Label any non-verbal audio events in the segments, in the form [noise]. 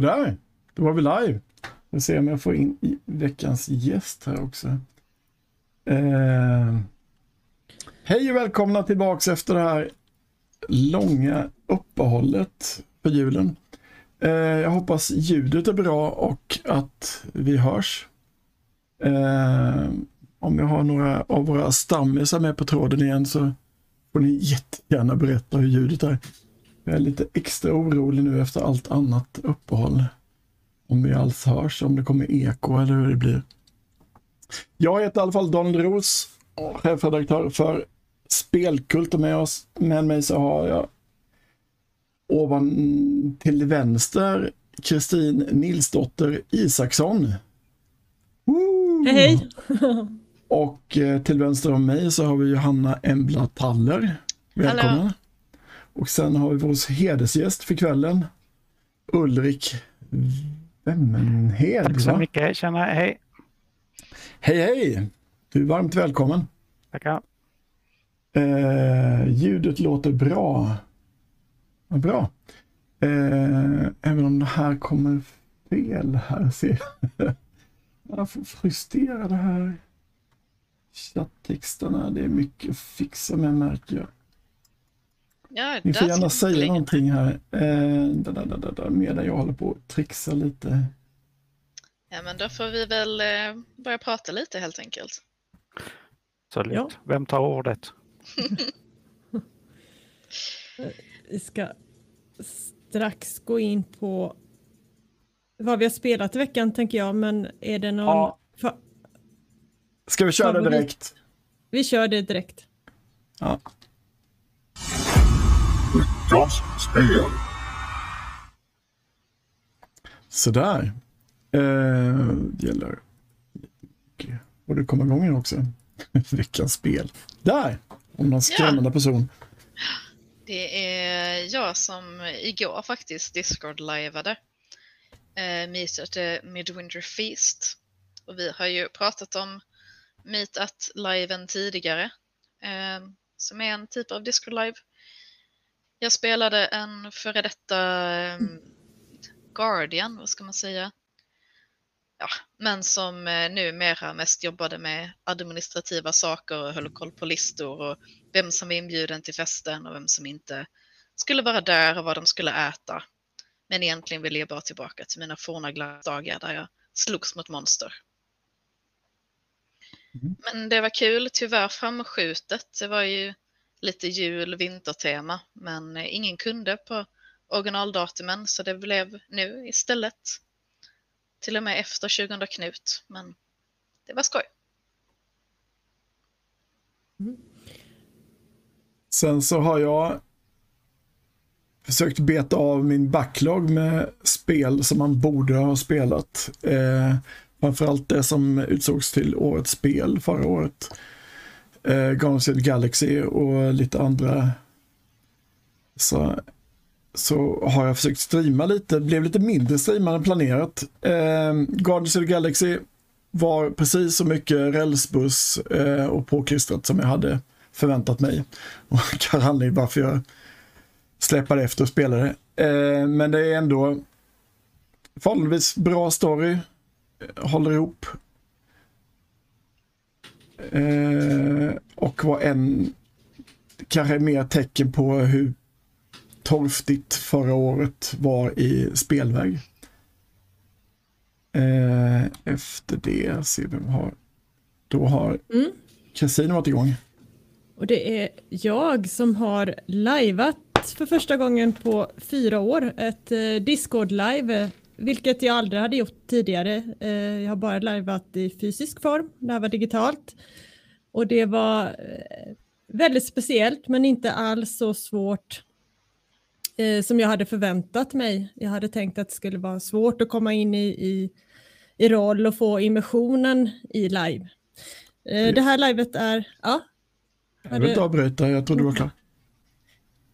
Sådär, då var vi live. Vi ser om jag får in i veckans gäst här också. Eh, hej och välkomna tillbaks efter det här långa uppehållet för julen. Eh, jag hoppas ljudet är bra och att vi hörs. Eh, om jag har några av våra stammisar med på tråden igen så får ni jättegärna berätta hur ljudet är. Jag är lite extra orolig nu efter allt annat uppehåll. Om vi alls hörs, om det kommer eko eller hur det blir. Jag heter i alla fall Daniel Ros, chefredaktör för Spelkult och med, oss, med mig så har jag ovan till vänster Kristin Nilsdotter Isaksson. Woo! Hej hej! och eh, till vänster om mig så har vi Johanna Embla Taller. Välkommen! Hallå. Och sen har vi vår hedersgäst för kvällen, Ulrik Wemmenhed. Tack så mycket, tjena, hej. Hej hej! Du är varmt välkommen. Tackar. Eh, ljudet låter bra. Ja, bra. Eh, även om det här kommer fel här ser jag. [laughs] Jag får justera det här. Chatttexterna, det är mycket att fixa med märker jag. Ja, Ni får gärna säga någonting här eh, da, da, da, da, medan jag håller på att trixa lite. Ja, men då får vi väl eh, börja prata lite helt enkelt. Så ja. Vem tar ordet? [laughs] vi ska strax gå in på vad vi har spelat i veckan tänker jag, men är det någon... Ja. Ska vi köra det direkt? Vi kör det direkt. Ja. Veckans spel. Sådär. Eh, det gäller och det kommer igång också. [laughs] Veckans spel. Där! Om någon skrämmande ja. person. Det är jag som igår faktiskt Discord-liveade eh, Meet at Midwinter Feast. Och vi har ju pratat om Meet at-liven tidigare. Eh, som är en typ av Discord-live jag spelade en före detta um, Guardian, vad ska man säga? Ja, men som eh, numera mest jobbade med administrativa saker och höll koll på listor och vem som var inbjuden till festen och vem som inte skulle vara där och vad de skulle äta. Men egentligen ville jag bara tillbaka till mina forna glasdagar där jag slogs mot monster. Mm. Men det var kul, tyvärr framskjutet. Det var ju lite jul vintertema men ingen kunde på originaldatumen så det blev nu istället. Till och med efter 2000 Knut men det var skoj. Mm. Sen så har jag försökt beta av min backlog med spel som man borde ha spelat. Eh, framförallt det som utsågs till årets spel förra året eh, Guardians of the Galaxy och lite andra. Så, så har jag försökt streama lite, det blev lite mindre streamad än planerat. Eh, Guardians of the Galaxy var precis så mycket rälsbuss eh, och påklistrat som jag hade förväntat mig. [laughs] Och kan anledning varför jag släpade efter och spelade. Eh, men det är ändå förhållandevis bra story, eh, håller ihop Eh, och var en, kanske mer tecken på hur torftigt förra året var i spelväg. Eh, efter det ser vi har. Då har mm. Casino varit igång. Och det är jag som har lajvat för första gången på fyra år. Ett eh, Discord-live vilket jag aldrig hade gjort tidigare. Eh, jag har bara liveat i fysisk form, det här var digitalt. Och det var eh, väldigt speciellt men inte alls så svårt eh, som jag hade förväntat mig. Jag hade tänkt att det skulle vara svårt att komma in i, i, i roll och få immersionen i live. Det här livet är... Ja, jag vill inte avbryta, jag trodde du var klar.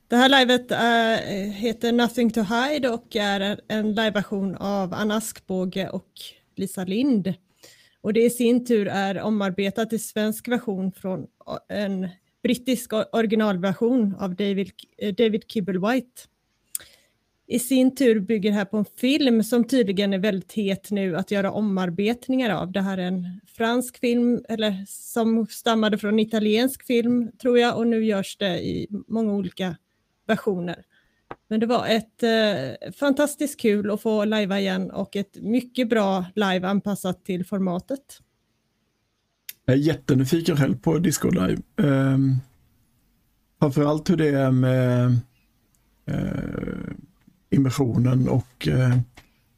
Det här livet äh, heter Nothing to Hide och är en liveversion av Anna Askbåge och Lisa Lind. Och det i sin tur är omarbetat till svensk version från eh, en brittisk originalversion av David, eh, David Kibble-White. i sin tur bygger det här på en film som tydligen är väldigt het nu att göra omarbetningar av. Det här är en fransk film eller som stammade från en italiensk film tror jag och nu görs det i många olika versioner. Men det var ett eh, fantastiskt kul att få lajva igen och ett mycket bra live anpassat till formatet. Jag är jättenyfiken själv på Discord Live. Um, framförallt hur det är med uh, immersionen och uh,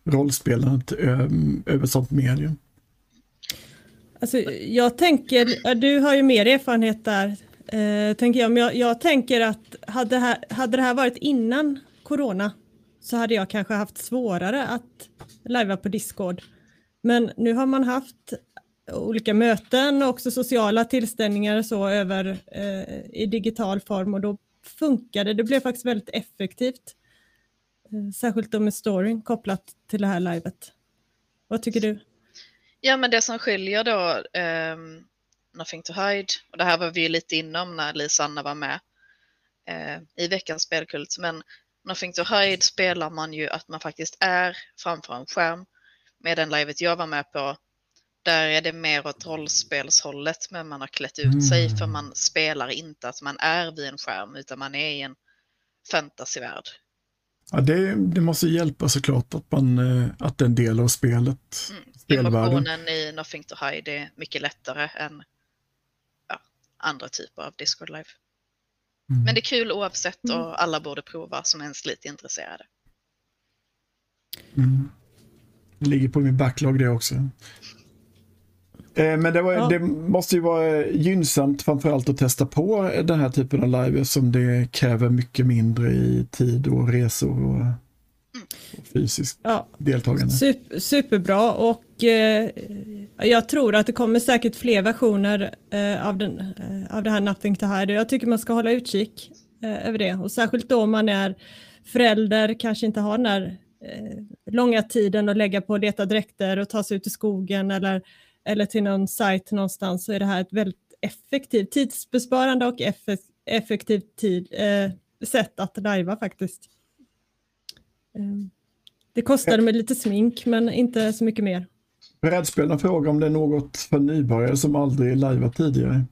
rollspelandet um, över sånt medium. Alltså, jag tänker, du har ju mer erfarenhet där, eh, tänker jag, men jag, jag tänker att hade, här, hade det här varit innan corona så hade jag kanske haft svårare att lajva på Discord. Men nu har man haft olika möten och också sociala tillställningar så över eh, i digital form och då funkade det. blev faktiskt väldigt effektivt. Eh, särskilt då med storyn kopplat till det här livet. Vad tycker du? Ja, men det som skiljer då eh, Nothing to Hide, och det här var vi lite inom när Lisa Anna var med uh, i veckans spelkult, men Nothing to Hide spelar man ju att man faktiskt är framför en skärm. Medan livet jag var med på, där är det mer åt rollspelshållet, men man har klätt ut mm. sig för man spelar inte att man är vid en skärm, utan man är i en fantasyvärld. Ja, det, det måste hjälpa såklart att, man, eh, att det är en del av spelet. Mm. Emotionen i Nothing to Hide är mycket lättare än andra typer av Discord Live. Mm. Men det är kul oavsett och mm. alla borde prova som ens lite intresserade. Mm. Det ligger på min backlog det också. Eh, men det, var, ja. det, måste ju vara gynnsamt framförallt att testa på den här typen av live som det kräver mycket mindre i tid och resor och, och fysiskt ja. deltagande. Super, superbra och eh, jag tror att det kommer säkert fler versioner eh, av, den, eh, av det här Nothing to Hide. Jag tycker man ska hålla utkik eh, över det och särskilt då man är förälder, kanske inte har den där eh, långa tiden att lägga på att leta dräkter och ta sig ut i skogen eller, eller till någon sajt någonstans så är det här ett väldigt effektivt, tidsbesparande och effektivt tid, eh, sätt att lajva faktiskt. Det kostade mig lite smink men inte så mycket mer. Brädspelarna frågar om det är något för nybörjare som aldrig lajvat tidigare.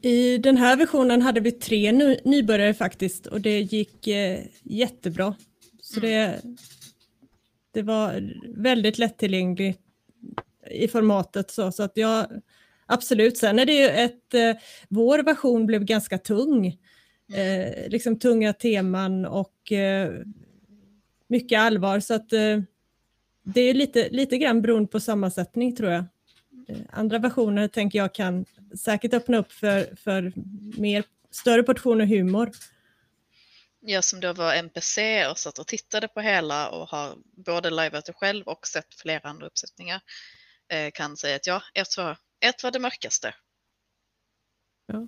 I den här versionen hade vi tre nybörjare faktiskt och det gick eh, jättebra. Så det, det var väldigt lättillgängligt i formatet så, så att jag absolut. Sen är det ju ett, eh, vår version blev ganska tung. Eh, liksom tunga teman och eh, mycket allvar så att eh, det är lite, lite grann beroende på sammansättning tror jag. Eh, andra versioner tänker jag kan säkert öppna upp för, för mer, större portioner humor. Jag som då var NPC och satt och tittade på hela och har både liveat det själv och sett flera andra uppsättningar eh, kan säga att ja, ett var, ett var det mörkaste. Ja.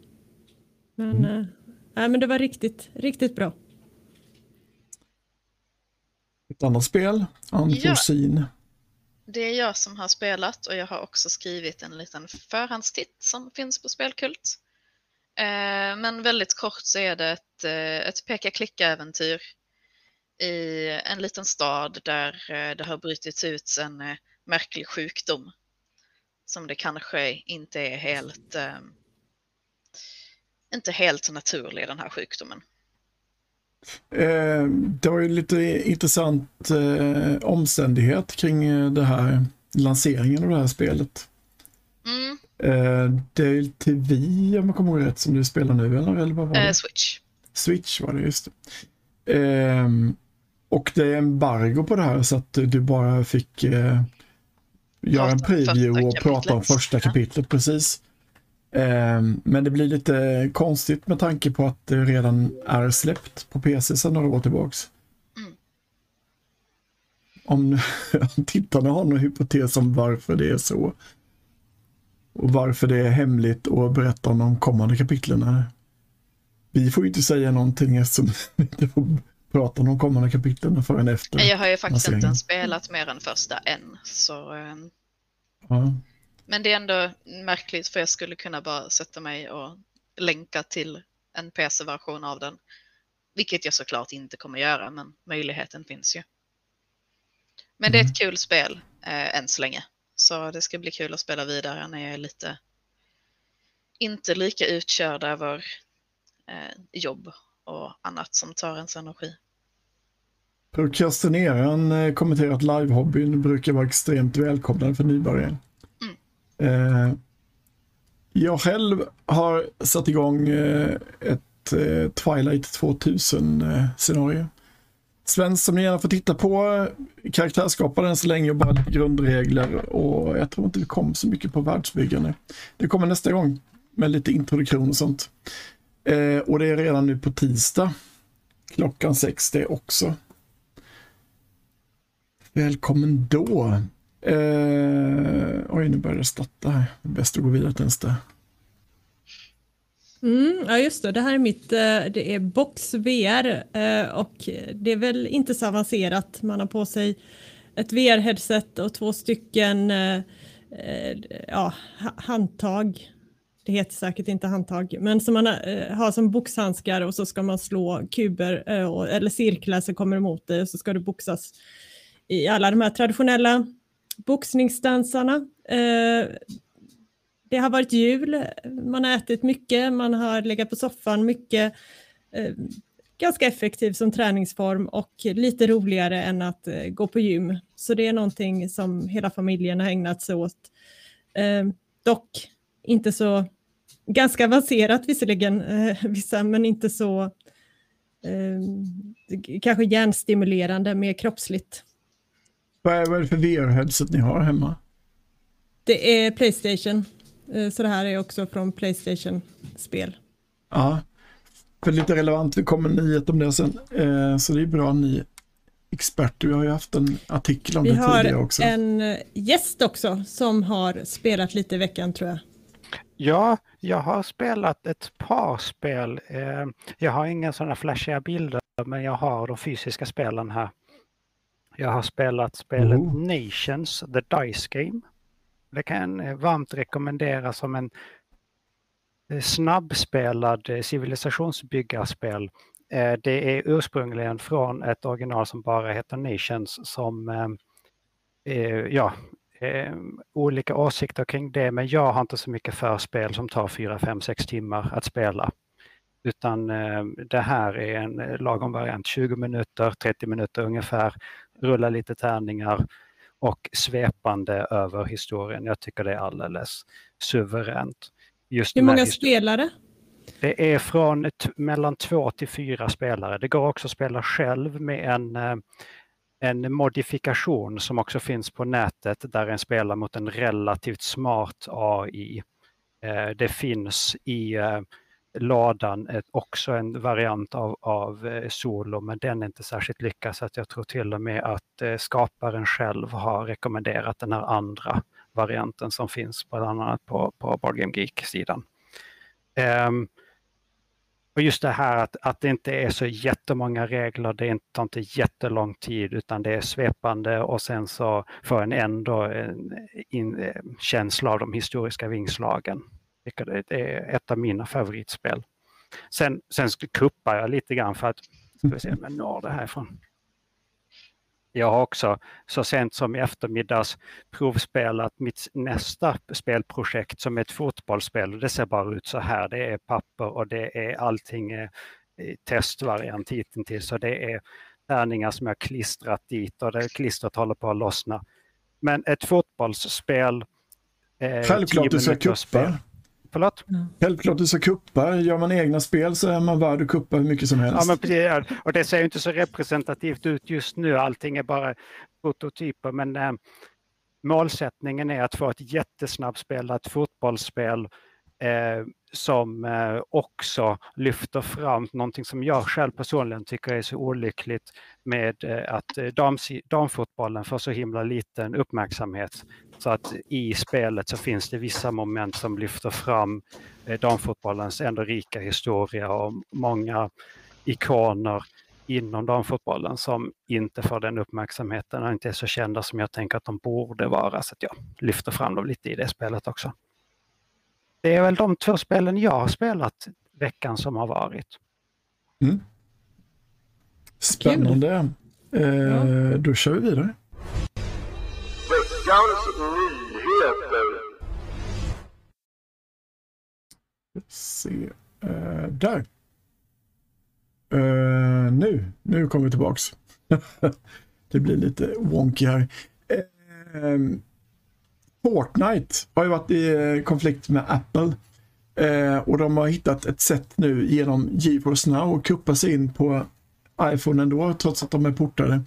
Men, mm. äh, men det var riktigt, riktigt bra. Ett annat spel, Unforeseen. Ja, det är jag som har spelat och jag har också skrivit en liten förhandstitt som finns på Spelkult. Eh, men väldigt kort så är det ett, eh, ett peka-klicka-äventyr i en liten stad där eh, det har brutits ut en märklig sjukdom som det kanske inte är helt, inte helt naturlig den här sjukdomen. Eh, det var ju lite intressant eh, omständighet kring eh, det här lanseringen av det här spelet. Mm. Det är till vi, om jag kommer ihåg rätt, som du spelar nu eller, eller vad var det? Switch. Switch var det, just det. Och det är embargo på det här så att du bara fick göra en preview och prata om första kapitlet, precis. Ehm, men det blir lite konstigt med tanke på att det redan är släppt på PC sedan några år tillbaks. Mm. Om, om [laughs] tittarna har någon hypotes om varför det är så. Och varför det är hemligt att berätta om de kommande kapitlen. Vi får ju inte säga någonting eftersom [laughs] vi inte får prata om de kommande kapitlen förrän efter. Jag har ju faktiskt inte spelat mer än första än. Så, um... ja. Men det är ändå märkligt för jag skulle kunna bara sätta mig och länka till en PC-version av den. Vilket jag såklart inte kommer göra, men möjligheten finns ju. Men det är ett kul spel eh, än så länge. Så det ska bli kul att spela vidare när jag är lite inte lika utkörd över eh, jobb och annat som tar ens energi. Prokrastineraren eh, kommenterar att livehobbyn brukar vara extremt välkomnande för nybörjare. Eh, jag själv har satt igång eh, ett eh, Twilight 2000-scenario. Svenskt som ni gärna får titta på. Karaktärsskaparen så länge och bara lite grundregler och jag tror inte vi kom så mycket på världsbyggande. Det kommer nästa gång med lite introduktion och sånt. Eh, och det är redan nu på tisdag. Klockan sex det också. Välkommen då. Eh, oj, nu börjar det starta här. Bäst att gå vidare till nästa. Mm, ja just det, det här är mitt, eh, det är Box VR eh, och det är väl inte så avancerat. Man har på sig ett VR-headset och två stycken eh, ja, handtag. Det heter säkert inte handtag, men som man har som boxhandskar och så ska man slå kuber eller cirklar som kommer emot dig och så ska du boxas i alla de här traditionella boxningsdansarna eh, det har varit jul, man har ätit mycket, man har legat på soffan mycket. Eh, ganska effektiv som träningsform och lite roligare än att eh, gå på gym. Så det är någonting som hela familjen har ägnat sig åt. Dock inte så, ganska avancerat visserligen, vissa, men inte så eh, kanske hjärnstimulerande, mer kroppsligt. Vad är det för VR-headset ni har hemma? Det är Playstation. Eh, så det här är också från Playstation-spel. Ja, för lite relevant, vi kommer en nyhet om det sen. Eh, så det är bra ni experter, vi har ju haft en artikel om vi det tidigare också. Vi har en eh, gäst också som har spelat lite i veckan tror jag. Ja, jag har spelat ett par spel. Jag har inga sådana flashiga bilder, men jag har de fysiska spelen här. Jag har spelat spelet oh. Nations, The Dice Game. Det kan jag varmt rekommendera som en eh, snabbspelad eh, civilisationsbyggarspel. Eh, det är ursprungligen från ett original som bara heter Nations som, ja, olika åsikter kring det, men jag har inte så mycket för spel som tar 4, 5, 6 timmar att spela. Utan det här är en lagom variant, 20 minuter, 30 minuter ungefär, rulla lite tärningar, och svepande över historien. Jag tycker det är alldeles suveränt. Just Hur många spelare? Det är från mellan två till fyra spelare. Det går också att spela själv med en, eh, en modifikation som också finns på nätet där en spelar mot en relativt smart AI. Eh, det finns i ladan är också en variant av, av eh, Solo, men den är inte särskilt lyckad så att jag tror till och med att eh, skaparen själv har rekommenderat den här andra varianten som finns bland annat på, på Boardgame Geek-sidan. Um, och just det här att, att det inte är så jättemånga regler, det tar inte jättelång tid utan det är svepande och sen så får en ändå en eh, en, en känsla av de historiska vingslagen tycker det är ett av mina favoritspel. Sen, sen kuppar jag lite grann för att, ska vi se om jag når det härifrån. Jag har också så sent som i eftermiddags provspelat mitt nästa spelprojekt som är ett fotbollsspel. Det ser bara ut så här. Det är papper och det är allting är testvariant hittills. Så det är tärningar som jag klistrat dit och det klistret håller på att lossna. Men ett fotbollsspel. Eh, Självklart du ska kuppa. Förlåt? Självklart du ska kuppa. Gör man egna spel så är man värd att kuppa hur mycket som helst. Ja, men precis. Och det ser inte så representativt ut just nu. Allting är bara prototyper. Men eh, målsättningen är att få ett jättesnabbspelat fotbollsspel eh, som eh, också lyfter fram någonting som jag själv personligen tycker är så olyckligt med eh, att eh, damfotbollen får så himla liten uppmärksamhet. Så att i spelet så finns det vissa moment som lyfter fram damfotbollens ändå rika historia och många ikoner inom damfotbollen som inte får den uppmärksamheten och inte är så kända som jag tänker att de borde vara. Så att jag lyfter fram dem lite i det spelet också. Det är väl de två spelen jag har spelat veckan som har varit. Mm. Spännande. Eh, Ja. Då kör vi vidare. Veckans nyheter. se. eh, där. Eh, nu, nu kommer vi tillbaks. [laughs] det blir lite wonky här. Eh, Fortnite har ju varit i eh, konflikt med Apple. Eh, och de har hittat ett sätt nu genom GeForce Now att kuppa sig in på iPhone ändå, trots att de är portade.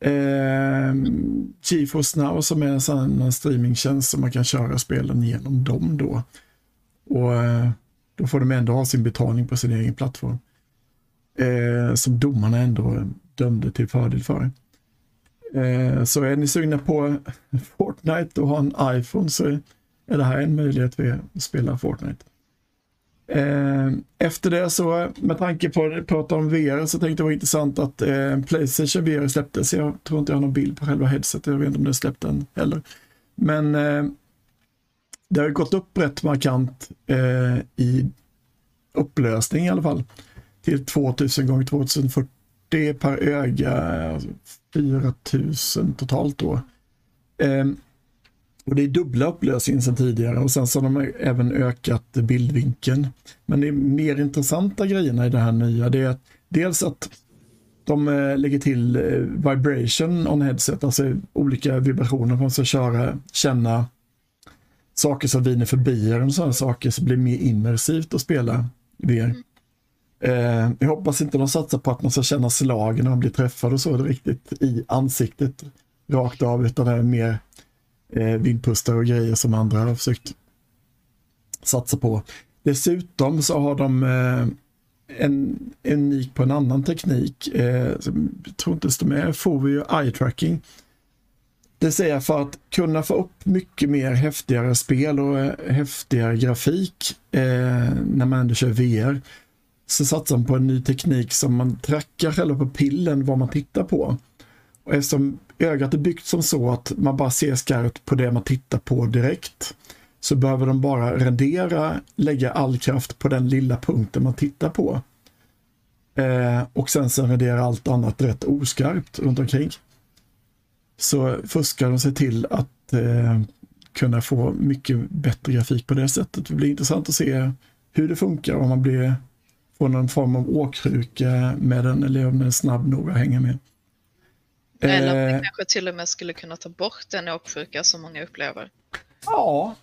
Eh, GeForce Now som är en sån streamingtjänst som man kan köra spelen genom dem då. Och eh, då får de ändå ha sin betalning på sin egen plattform. Eh, som domarna ändå dömde till fördel för. Eh, så är ni sugna på [laughs] Fortnite och har en iPhone så är det här en möjlighet för er att spela Fortnite. Eh, efter det så, med tanke på att prata om VR, så tänkte jag det var intressant att eh, Playstation VR släpptes. Jag tror inte jag har någon bild på själva headsetet, jag vet inte om det släppte än heller. Men eh, det har gått upp rätt markant eh, i upplösning i alla fall. Till 2000 gånger 2040 per öga, alltså 4000 totalt då. Eh, och det är dubbla upplösningen sedan tidigare och sen så har de även ökat bildvinkeln. Men det mer intressanta grejerna i det här nya det är att dels att de eh, lägger till eh, vibration on headset, alltså olika vibrationer man ska köra, känna saker som viner förbi och sådana saker så blir det mer immersivt att spela VR. Eh, jag hoppas inte de satsar på att man ska känna slagen när man blir träffad och så riktigt i ansiktet rakt av utan det är mer eh, vindpustar och grejer som andra har försökt satsa på. Dessutom så har de eh, en unik på en annan teknik. Eh, jag tror inte det med får vi ju eye tracking. Det säger för att kunna få upp mycket mer häftigare spel och eh, häftigare grafik eh, när man ändå kör VR så satsar man på en ny teknik som man trackar själva på pillen vad man tittar på. Och eftersom ögat är byggt som så att man bara ser skarpt på det man tittar på direkt så behöver de bara rendera, lägga all kraft på den lilla punkten man tittar på. Eh, och sen så rendera allt annat rätt oskarpt runt omkring. Så fuskar de sig till att eh, kunna få mycket bättre grafik på det sättet. Det blir intressant att se hur det funkar om man blir, får någon form av åkruka med den eller om den är snabb nog att hänga med. Eller att Eh, man kanske till och med skulle kunna ta bort den åksjuka som många upplever. Ja,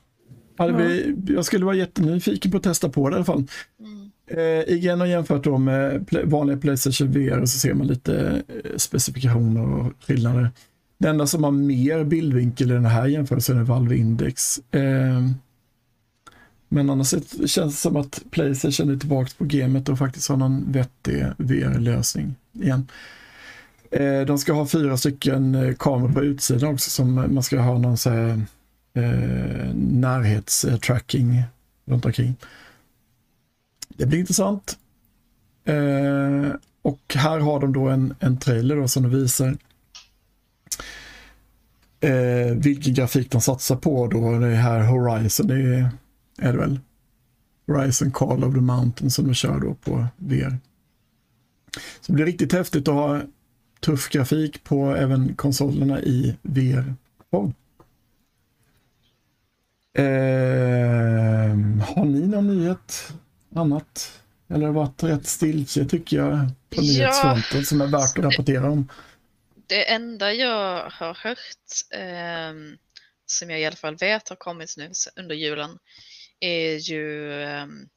blir, jag skulle vara jättenyfiken på att testa på det i alla fall. Mm. Eh, IGN har jämfört då med vanliga Playstation VR och så ser man lite eh, specifikationer och skillnader. Det enda som har mer bildvinkel i den här jämförelsen är Valve Index. Eh, men annars känns det som att Playstation är tillbaka på gamet och faktiskt har någon vettig VR-lösning igen. Eh, de ska ha fyra stycken eh, kameror på utsidan också som man ska ha någon så här eh, närhetstracking runt omkring. Det blir intressant. Eh, och här har de då en, en trailer då som de visar eh, vilken grafik de satsar på då. Det är här Horizon, det är, är det väl? Horizon Call of the Mountain som de kör då på VR. Så det blir riktigt häftigt att ha tuff grafik på även konsolerna i VR-form. Eh, har ni någon nyhet annat? Eller har det varit rätt stiltje tycker jag på Ja. nyhetsfronten som är värt att rapportera om? Det enda jag har hört, ehm, som jag i alla fall vet har kommit nu under julen, är ju ehm,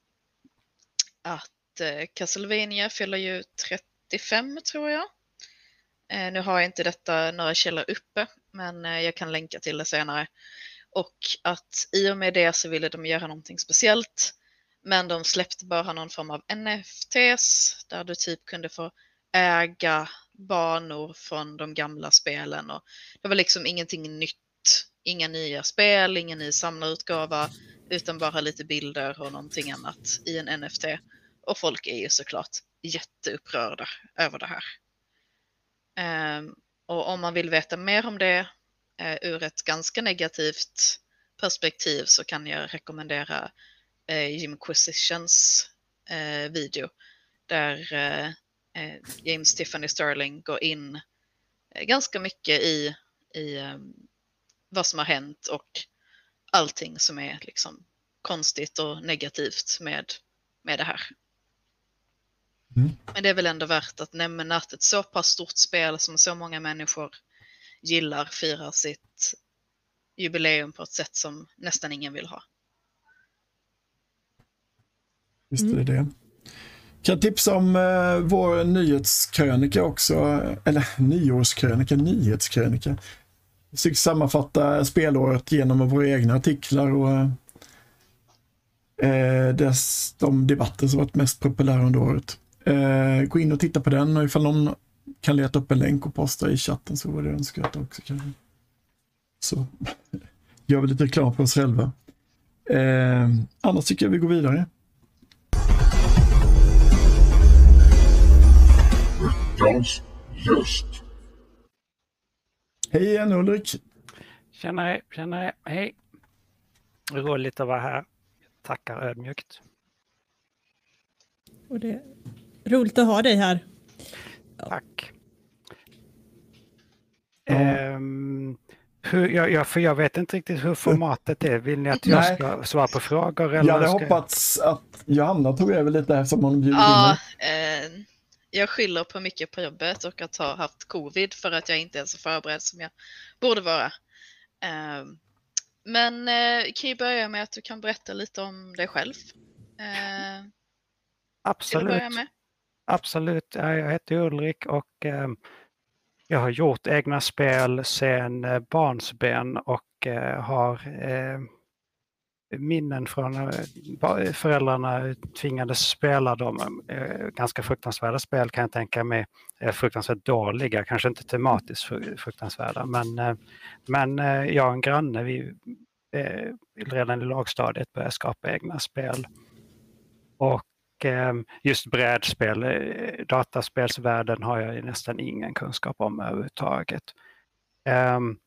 att eh, Castlevania fyller ju 35 tror jag. Eh, nu har jag inte detta några källor uppe, men eh, jag kan länka till det senare. Och att i och med det så ville de göra någonting speciellt. Men de släppte bara någon form av NFTs där du typ kunde få äga banor från de gamla spelen. Och det var liksom ingenting nytt. Inga nya spel, ingen ny samlarutgåva, utan bara lite bilder och någonting annat i en NFT. Och folk är ju såklart jätteupprörda över det här. Ehm, och om man vill veta mer om det eh, ur ett ganska negativt perspektiv så kan jag rekommendera eh, Jim Quisitions eh, video där James Tiffany Sterling går in ganska mycket i, i ehm, vad som har hänt och allting som är liksom konstigt och negativt med, med det här. Mm. Men det är väl ändå värt att nämna att ett så pass stort spel som så många människor gillar firar sitt jubileum på ett sätt som nästan ingen vill ha. Visst är det det. Kan tipsa om eh, vår nyhetskrönika också, eller nyårskrönika, nyhetskrönika. Vi försöker sammanfatta spelåret genom våra egna artiklar och eh, dess, de debatter som varit mest populära under året. Eh, gå in och titta på den och ifall någon kan leta upp en länk och posta i chatten så vore det önskvärt också. Kanske. Så [laughs] gör vi lite reklam för oss själva. Eh, annars tycker jag vi går vidare. Veckans gäst. Hej igen Ulrik! Tjenare, tjenare, hej! Roligt att vara här. Tackar ödmjukt. Och det roligt att ha dig här. Tack. Ja. Ehm, hur, jag, jag, för jag vet inte riktigt hur formatet är. Vill ni att jag Nej. ska svara på frågor? Eller Jag hade ska... hoppats att Johanna tog över lite eftersom hon bjudit Ja, in eh, jag skyller på mycket på jobbet och att ha haft covid för att jag inte är så förberedd som jag borde vara. Eh, men eh, kan ju börja med att du kan berätta lite om dig själv. Eh, till att börja Absolut. Absolut. Jag heter Ulrik och eh, jag har gjort egna spel sedan eh, barnsben och eh, har minnen från föräldrarna tvingades spela dem. Ganska fruktansvärda spel kan jag tänka mig. Fruktansvärt dåliga, kanske inte tematiskt fruktansvärda. Men, men jag och en granne, vi redan i lågstadiet började skapa egna spel. Och Ehm, just brädspel, eh, dataspelsvärlden har jag ju nästan ingen kunskap om överhuvudtaget. Ehm,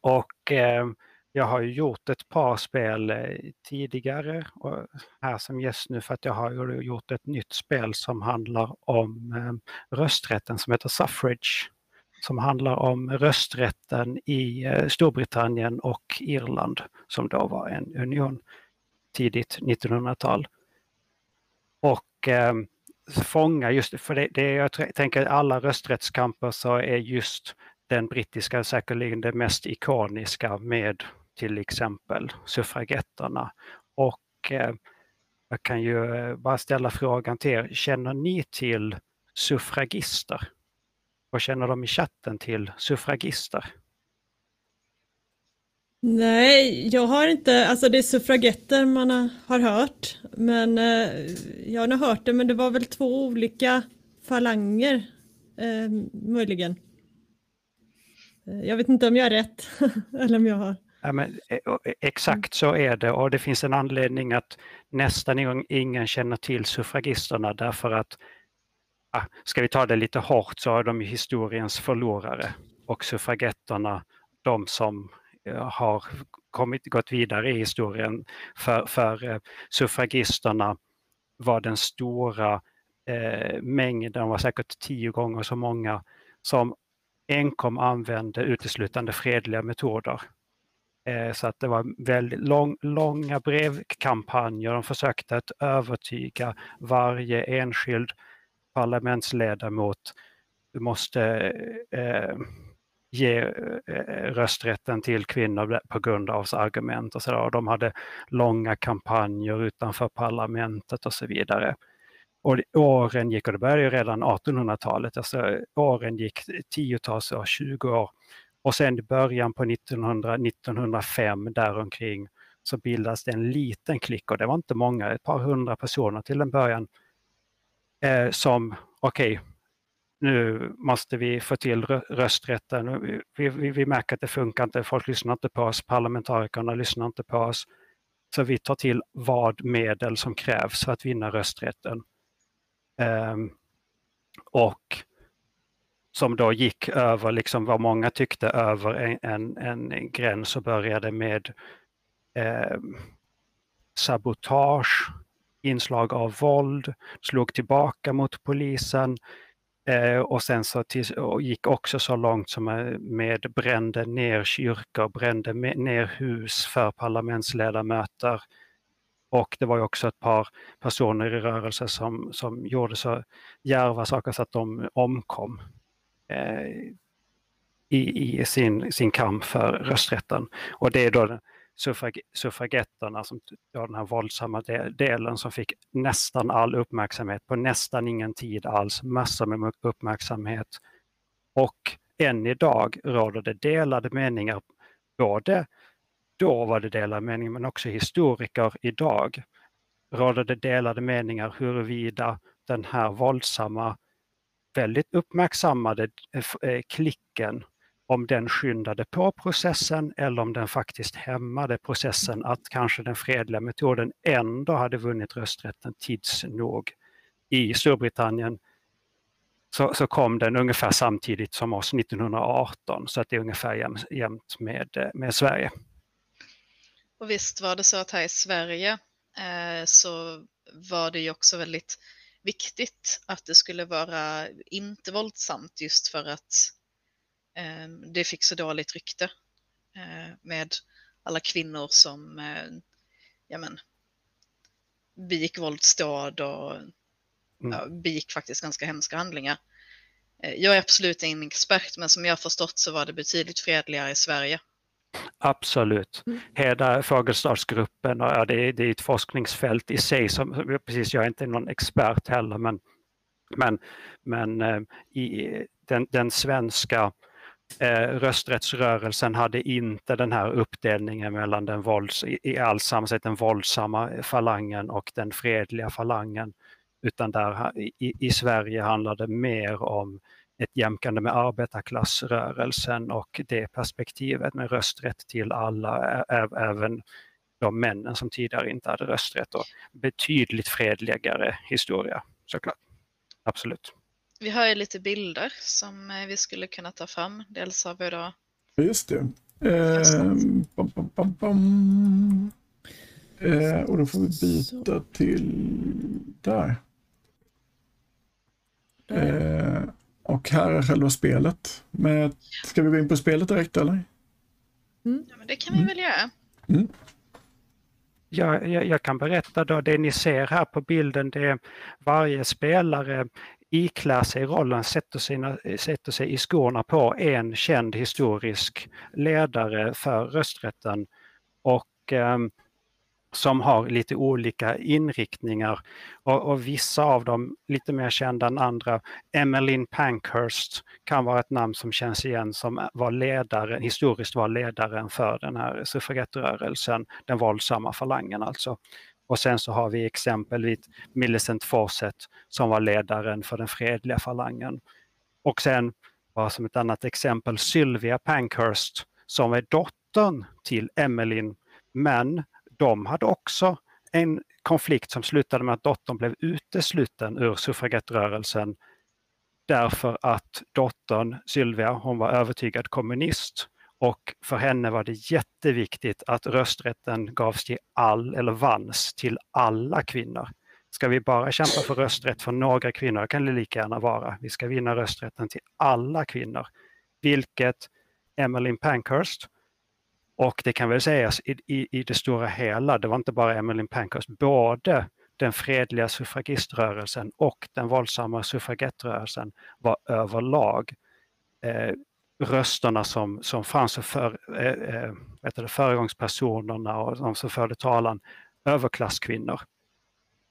och ehm, jag har ju gjort ett par spel eh, tidigare och här som gäst nu för att jag har gjort ett nytt spel som handlar om rösträtten som heter Suffrage. Som handlar om rösträtten i eh, Storbritannien och Irland som då var en union tidigt 1900-tal. Och eh, fånga just, för det, det jag tänker alla rösträttskamper så är just den brittiska säkerligen det mest ikoniska med till exempel suffragetterna. Och eh, jag kan ju eh, bara ställa frågan till er, känner ni till suffragister? Vad känner de i chatten till suffragister? Nej, jag har inte, alltså det är suffragetter man har, hört, men eh, jag har nog hört det, men det var väl två olika falanger, eh, möjligen. Eh, jag vet inte om jag har rätt, [laughs] eller om jag har. Ja, men, eh, exakt så är det och det finns en anledning att nästan ingen, känner till suffragisterna därför att ska vi ta det lite hårt så är de historiens förlorare och suffragetterna de som Eh, har kommit, gått vidare i historien för, för eh, suffragisterna var den stora eh, mängden, de var säkert tio gånger så många som enkom använde uteslutande fredliga metoder. Eh, Så att det var väldigt lång, långa brevkampanjer. De försökte att övertyga varje enskild parlamentsledamot du måste eh, ge eh, eh, rösträtten till kvinnor på grund av argument och så där. Och De hade långa kampanjer utanför parlamentet och så vidare. Och det- åren gick, och det började ju redan 1800-talet, alltså åren gick tiotals år, 20 år. Och sen i början på 1900, 1905 däromkring så bildas det en liten klick och det var inte många, ett par hundra personer till en början eh, som, okej, nu måste vi få till rösträtten. Vi, vi, vi märker att det funkar inte, folk lyssnar inte på oss, parlamentarikerna lyssnar inte på oss. Så vi tar till vad medel som krävs för att vinna rösträtten. Um, och som då gick över liksom vad många tyckte över en, en, en gräns och började med eh, sabotage, inslag av våld, slog tillbaka mot polisen Eh, och sen så till, och gick också så långt som eh, med brände ner kyrkor, brände ner hus för parlamentsledamöter. Och det var ju också ett par personer i rörelsen som, som gjorde så djärva saker så att de omkom eh, i, i sin, sin kamp för rösträtten. Och det är då suffrag, suffragetterna, som, ja, den här våldsamma delen som fick nästan all uppmärksamhet på nästan ingen tid alls, massor med uppmärksamhet. Och än idag råder det delade meningar, både då var det delade meningar men också historiker idag råder det delade meningar huruvida den här våldsamma, väldigt uppmärksammade eh, eh, klicken om den skyndade på processen eller om den faktiskt hämmade processen att kanske den fredliga metoden ändå hade vunnit rösträtten tids nog. I Storbritannien så, så kom den ungefär samtidigt som oss 1918 så att det är ungefär jämnt med, eh, med Sverige. Och visst var det så att här i Sverige eh, så var det ju också väldigt viktigt att det skulle vara inte våldsamt just för att det fick så dåligt rykte eh, med alla kvinnor som eh, ja, men, begick våldsdåd och mm. ja, begick faktiskt ganska hemska handlingar. Eh, jag är absolut ingen expert, men som jag förstått så var det betydligt fredligare i Sverige. Absolut. Mm. Hela Fagerstadsgruppen, det, är, det är ett forskningsfält i sig. Som, precis, jag är inte någon expert heller, men, men, men i den, den svenska eh, rösträttsrörelsen hade inte den här uppdelningen mellan den vålds, i all sammansätt den våldsamma falangen och den fredliga falangen. Utan där i, i Sverige handlade det mer om ett jämkande med arbetarklassrörelsen och det perspektivet med rösträtt till alla, även de männen som tidigare inte hade rösträtt. Och betydligt fredligare historia såklart. Absolut. Vi har ju lite bilder som eh, vi skulle kunna ta fram. Dels har vi då... Just det. Eh, bam, bam, bam, eh, och då får vi byta till där. Eh, och här är själva spelet. Men ska vi gå in på spelet direkt eller? Mm. Ja, men det kan vi mm. väl göra. Mm. Ja, jag, jag, kan berätta då, det ni ser här på bilden, det är varje spelare iklär sig rollen, sätter, sina, sätter sig i skorna på en känd historisk ledare för rösträtten och eh, som har lite olika inriktningar och, och, vissa av dem lite mer kända än andra. Emmeline Pankhurst kan vara ett namn som känns igen som var ledare, historiskt var ledaren för den här suffragettrörelsen, den våldsamma falangen alltså. Och sen så har vi exempelvis Millicent Fawcett som var ledaren för den fredliga falangen. Och sen, bara som ett annat exempel, Sylvia Pankhurst som är dottern till Emmeline. Men de hade också en konflikt som slutade med att dottern blev utesluten ur suffragettrörelsen därför att dottern Sylvia, hon var övertygad kommunist och för henne var det jätteviktigt att rösträtten gavs till all, eller vanns till alla kvinnor. Ska vi bara kämpa för rösträtt för några kvinnor, kan det lika gärna vara. Vi ska vinna rösträtten till alla kvinnor. Vilket Emmeline Pankhurst, och det kan väl sägas i, i, i det stora hela, det var inte bara Emmeline Pankhurst, både den fredliga suffragiströrelsen och den våldsamma suffragettrörelsen var överlag eh, rösterna som, som fanns för eh, eh det, föregångspersonerna och de som förde talan, överklasskvinnor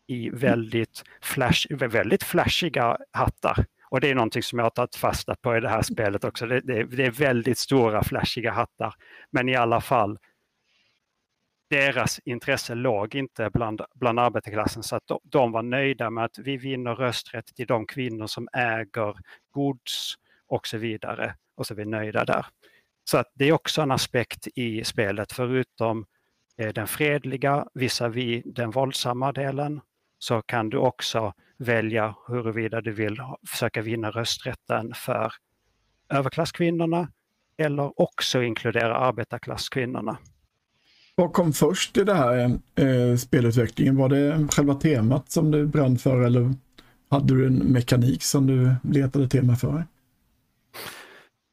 i väldigt, flash, väldigt flashiga hattar. Och det är någonting som jag har tagit fasta på i det här spelet också. Det, det, det är väldigt stora flashiga hattar. Men i alla fall, deras intresse låg inte bland, bland arbetarklassen så att de, de var nöjda med att vi vinner rösträtt till de kvinnor som äger gods och så vidare och så är vi nöjda där. Så att det är också en aspekt i spelet, förutom eh, den fredliga visavi den våldsamma delen, så kan du också välja huruvida du vill försöka vinna rösträtten för överklasskvinnorna eller också inkludera arbetarklasskvinnorna. Vad kom först i det här eh, spelutvecklingen? Var det själva temat som du brann för eller hade du en mekanik som du letade tema för?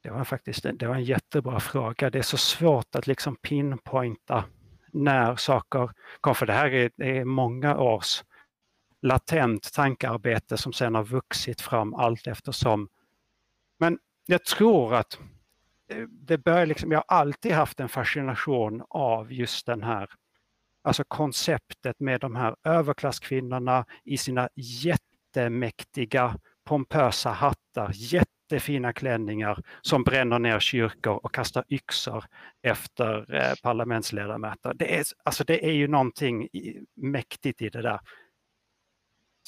Det var faktiskt det var en jättebra fråga. Det är så svårt att liksom pinpointa när saker kom. För det här är, är många års latent tankearbete som sedan har vuxit fram allt eftersom. Men jag tror att eh, det börjar liksom, jag har alltid haft en fascination av just den här, alltså konceptet med de här överklasskvinnorna i sina jättemäktiga pompösa hattar, jättefina klänningar som bränner ner kyrkor och kastar yxor efter eh, parlamentsledamöter. Det är, alltså det är ju någonting mäktigt i det där.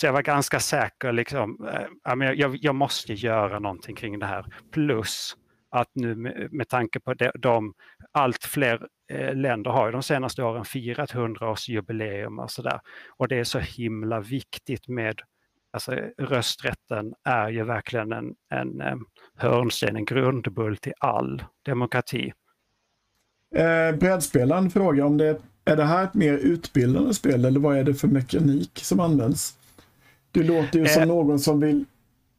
Så jag var ganska säker, liksom, eh, jag, jag måste göra någonting kring det här. Plus att nu med, med tanke på de, de allt fler eh, länder har ju de senaste åren firat 100-årsjubileum och sådär. Och det är så himla viktigt med Alltså rösträtten är ju verkligen en, en, en hörnsten, en grundbult i all demokrati. Eh, brädspelaren frågar om det är det här ett mer utbildande spel eller vad är det för mekanik som används? Du låter ju som eh, någon som vill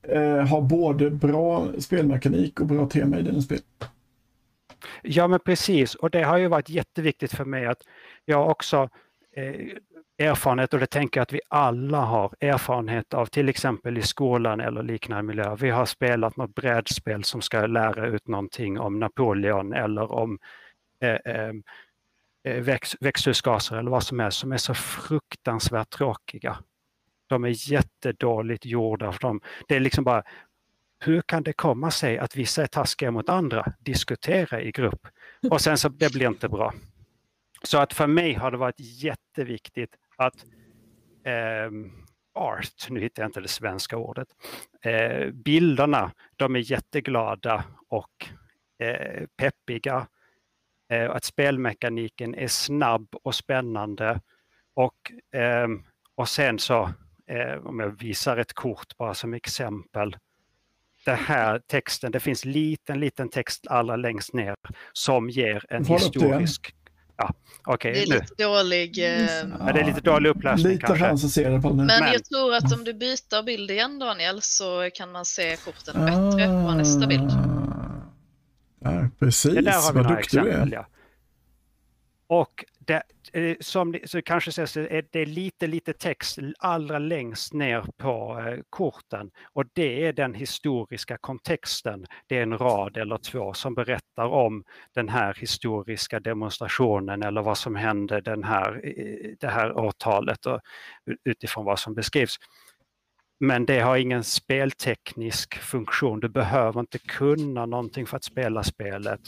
eh, ha både bra spelmekanik och bra tema i dina spel. Ja men precis och det har ju varit jätteviktigt för mig att jag också eh, erfarenhet och det tänker jag att vi alla har erfarenhet av till exempel i skolan eller liknande miljö. Vi har spelat något brädspel som ska lära ut någonting om Napoleon eller om eh, eh, eh väx, växthusgaser eller vad som helst som är så fruktansvärt tråkiga. De är jättedåligt gjorda. för De, det är liksom bara, hur kan det komma sig att vissa är taskiga mot andra? Diskutera i grupp. Och sen så, det blir inte bra. Så att för mig har det varit jätteviktigt att eh, art, nu hittar jag inte det svenska ordet, eh, bilderna, de är jätteglada och eh, peppiga. Eh, att spelmekaniken är snabb och spännande och, ehm, och sen så eh, om jag visar ett kort bara som exempel. Det här texten, det finns liten, liten text allra längst ner som ger en historisk... Ja, okay, det är nu. lite dålig... Eh... Ja, det är lite dålig upplösning lite kanske. På Men, Men jag tror att om du byter bild igen Daniel så kan man se korten bättre på nästa bild. Ja, precis, det där har vad duktig du är. Ja. Och det, eh, som så kanske sägs, eh, det är lite, lite text allra längst ner på eh, korten och det är den historiska kontexten. Det är en rad eller två som berättar om den här historiska demonstrationen eller vad som hände den här, det här årtalet och utifrån vad som beskrivs. Men det har ingen spelteknisk funktion. Du behöver inte kunna någonting för att spela spelet.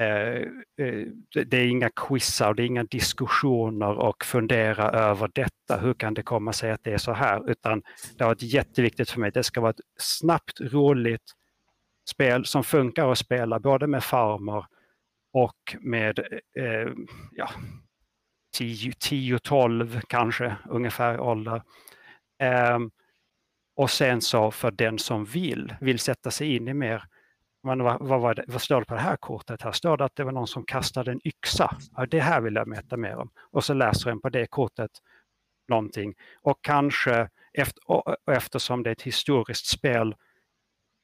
Eh, eh, det är inga quizar, det är inga diskussioner och fundera över detta. Hur kan det komma sig att det är så här? Utan det har varit jätteviktigt för mig. Det ska vara ett snabbt, roligt spel som funkar att spela både med farmor och med eh, eh ja, 10-12 kanske ungefär ålder. Eh, och sen så för den som vill, vill sätta sig in i mer men vad, vad, vad, vad, står det på det här kortet? Här står det att det var någon som kastade en yxa. Ja, det här vill jag veta mer om. Och så läser en på det kortet någonting. Och kanske, efter, och eftersom det är ett historiskt spel,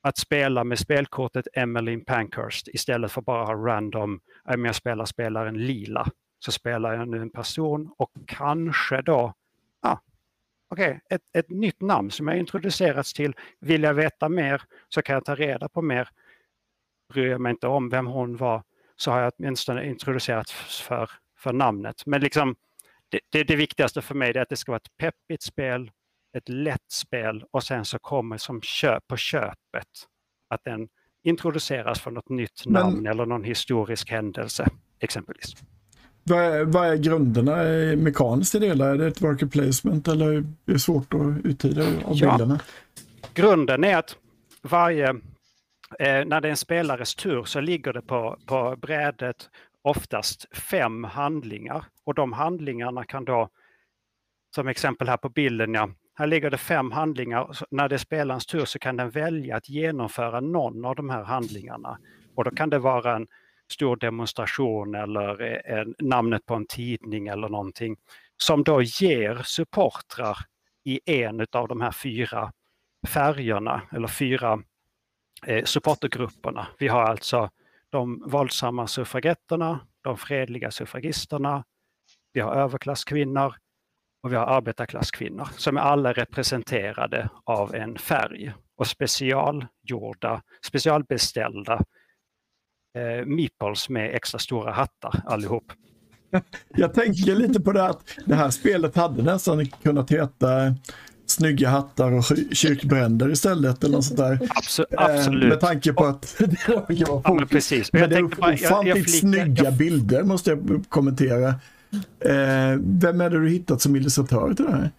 att spela med spelkortet Emmeline Pankhurst istället för bara ha random, om jag spelar spelaren lila, så spelar jag nu en person och kanske då, ja, okej, okay, ett, ett nytt namn som jag introducerats till. Vill jag veta mer så kan jag ta reda på mer bryr jag mig inte om vem hon var så har jag åtminstone introducerat för, för namnet. Men liksom, det, det, det viktigaste för mig är att det ska vara ett peppigt spel, ett lätt spel och sen så kommer som köp på köpet att den introduceras för något nytt namn Men, eller någon historisk händelse exempelvis. Vad är, vad är grunderna mekaniskt i det hela? Är det ett worker placement eller är det svårt att uttyda av ja, bilderna? Grunden är att varje Eh, när det är en spelares tur så ligger det på, på brädet oftast fem handlingar och de handlingarna kan då, som exempel här på bilden, ja, här ligger det fem handlingar. När det är spelarens tur så kan den välja att genomföra någon av de här handlingarna. Och då kan det vara en stor demonstration eller eh, en, namnet på en tidning eller någonting som då ger supportrar i en av de här fyra färgerna eller fyra eh, supportergrupperna. Vi har alltså de våldsamma suffragetterna, de fredliga suffragisterna, vi har överklasskvinnor och vi har arbetarklasskvinnor som är alla representerade av en färg och specialgjorda, specialbeställda eh, meeples med extra stora hattar allihop. [laughs] Jag tänker lite på det att det här spelet hade nästan kunnat heta snygga hattar och kyrkbränder istället eller något sånt där. Absolut. absolut. Med tanke på att [laughs] det råkar vara ja, men precis. Men det är ofantligt snygga jag... bilder måste jag kommentera. Eh, vem är det du hittat som illustratör till det här?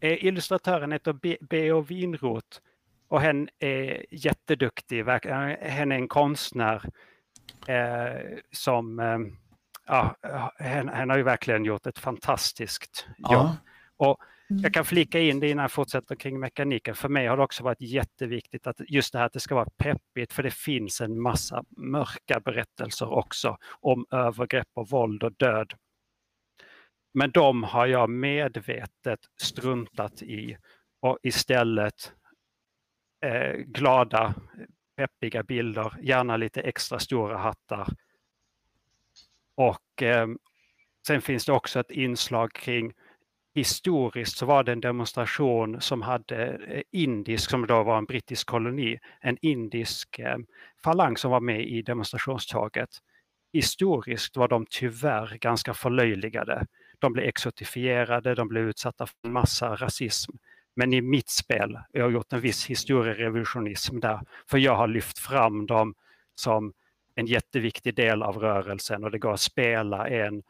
Eh, illustratören heter B.O. Winroth och hen är jätteduktig. Hen är en konstnär eh, som eh, ja, hen, hen, har ju verkligen gjort ett fantastiskt jobb. Ja. Och Mm. jag kan flika in det innan jag fortsätter kring mekaniken. För mig har det också varit jätteviktigt att just det här att det ska vara peppigt för det finns en massa mörka berättelser också om övergrepp och våld och död. Men de har jag medvetet struntat i och istället eh, glada, peppiga bilder, gärna lite extra stora hattar. Och eh, sen finns det också ett inslag kring historiskt så var det en demonstration som hade eh, indisk, som då var en brittisk koloni, en indisk eh, falang som var med i demonstrationståget. Historiskt var de tyvärr ganska förlöjligade. De blev exotifierade, de blev utsatta för en massa rasism. Men i mitt spel, jag har gjort en viss historierevisionism där, för jag har lyft fram dem som en jätteviktig del av rörelsen och det går att spela en,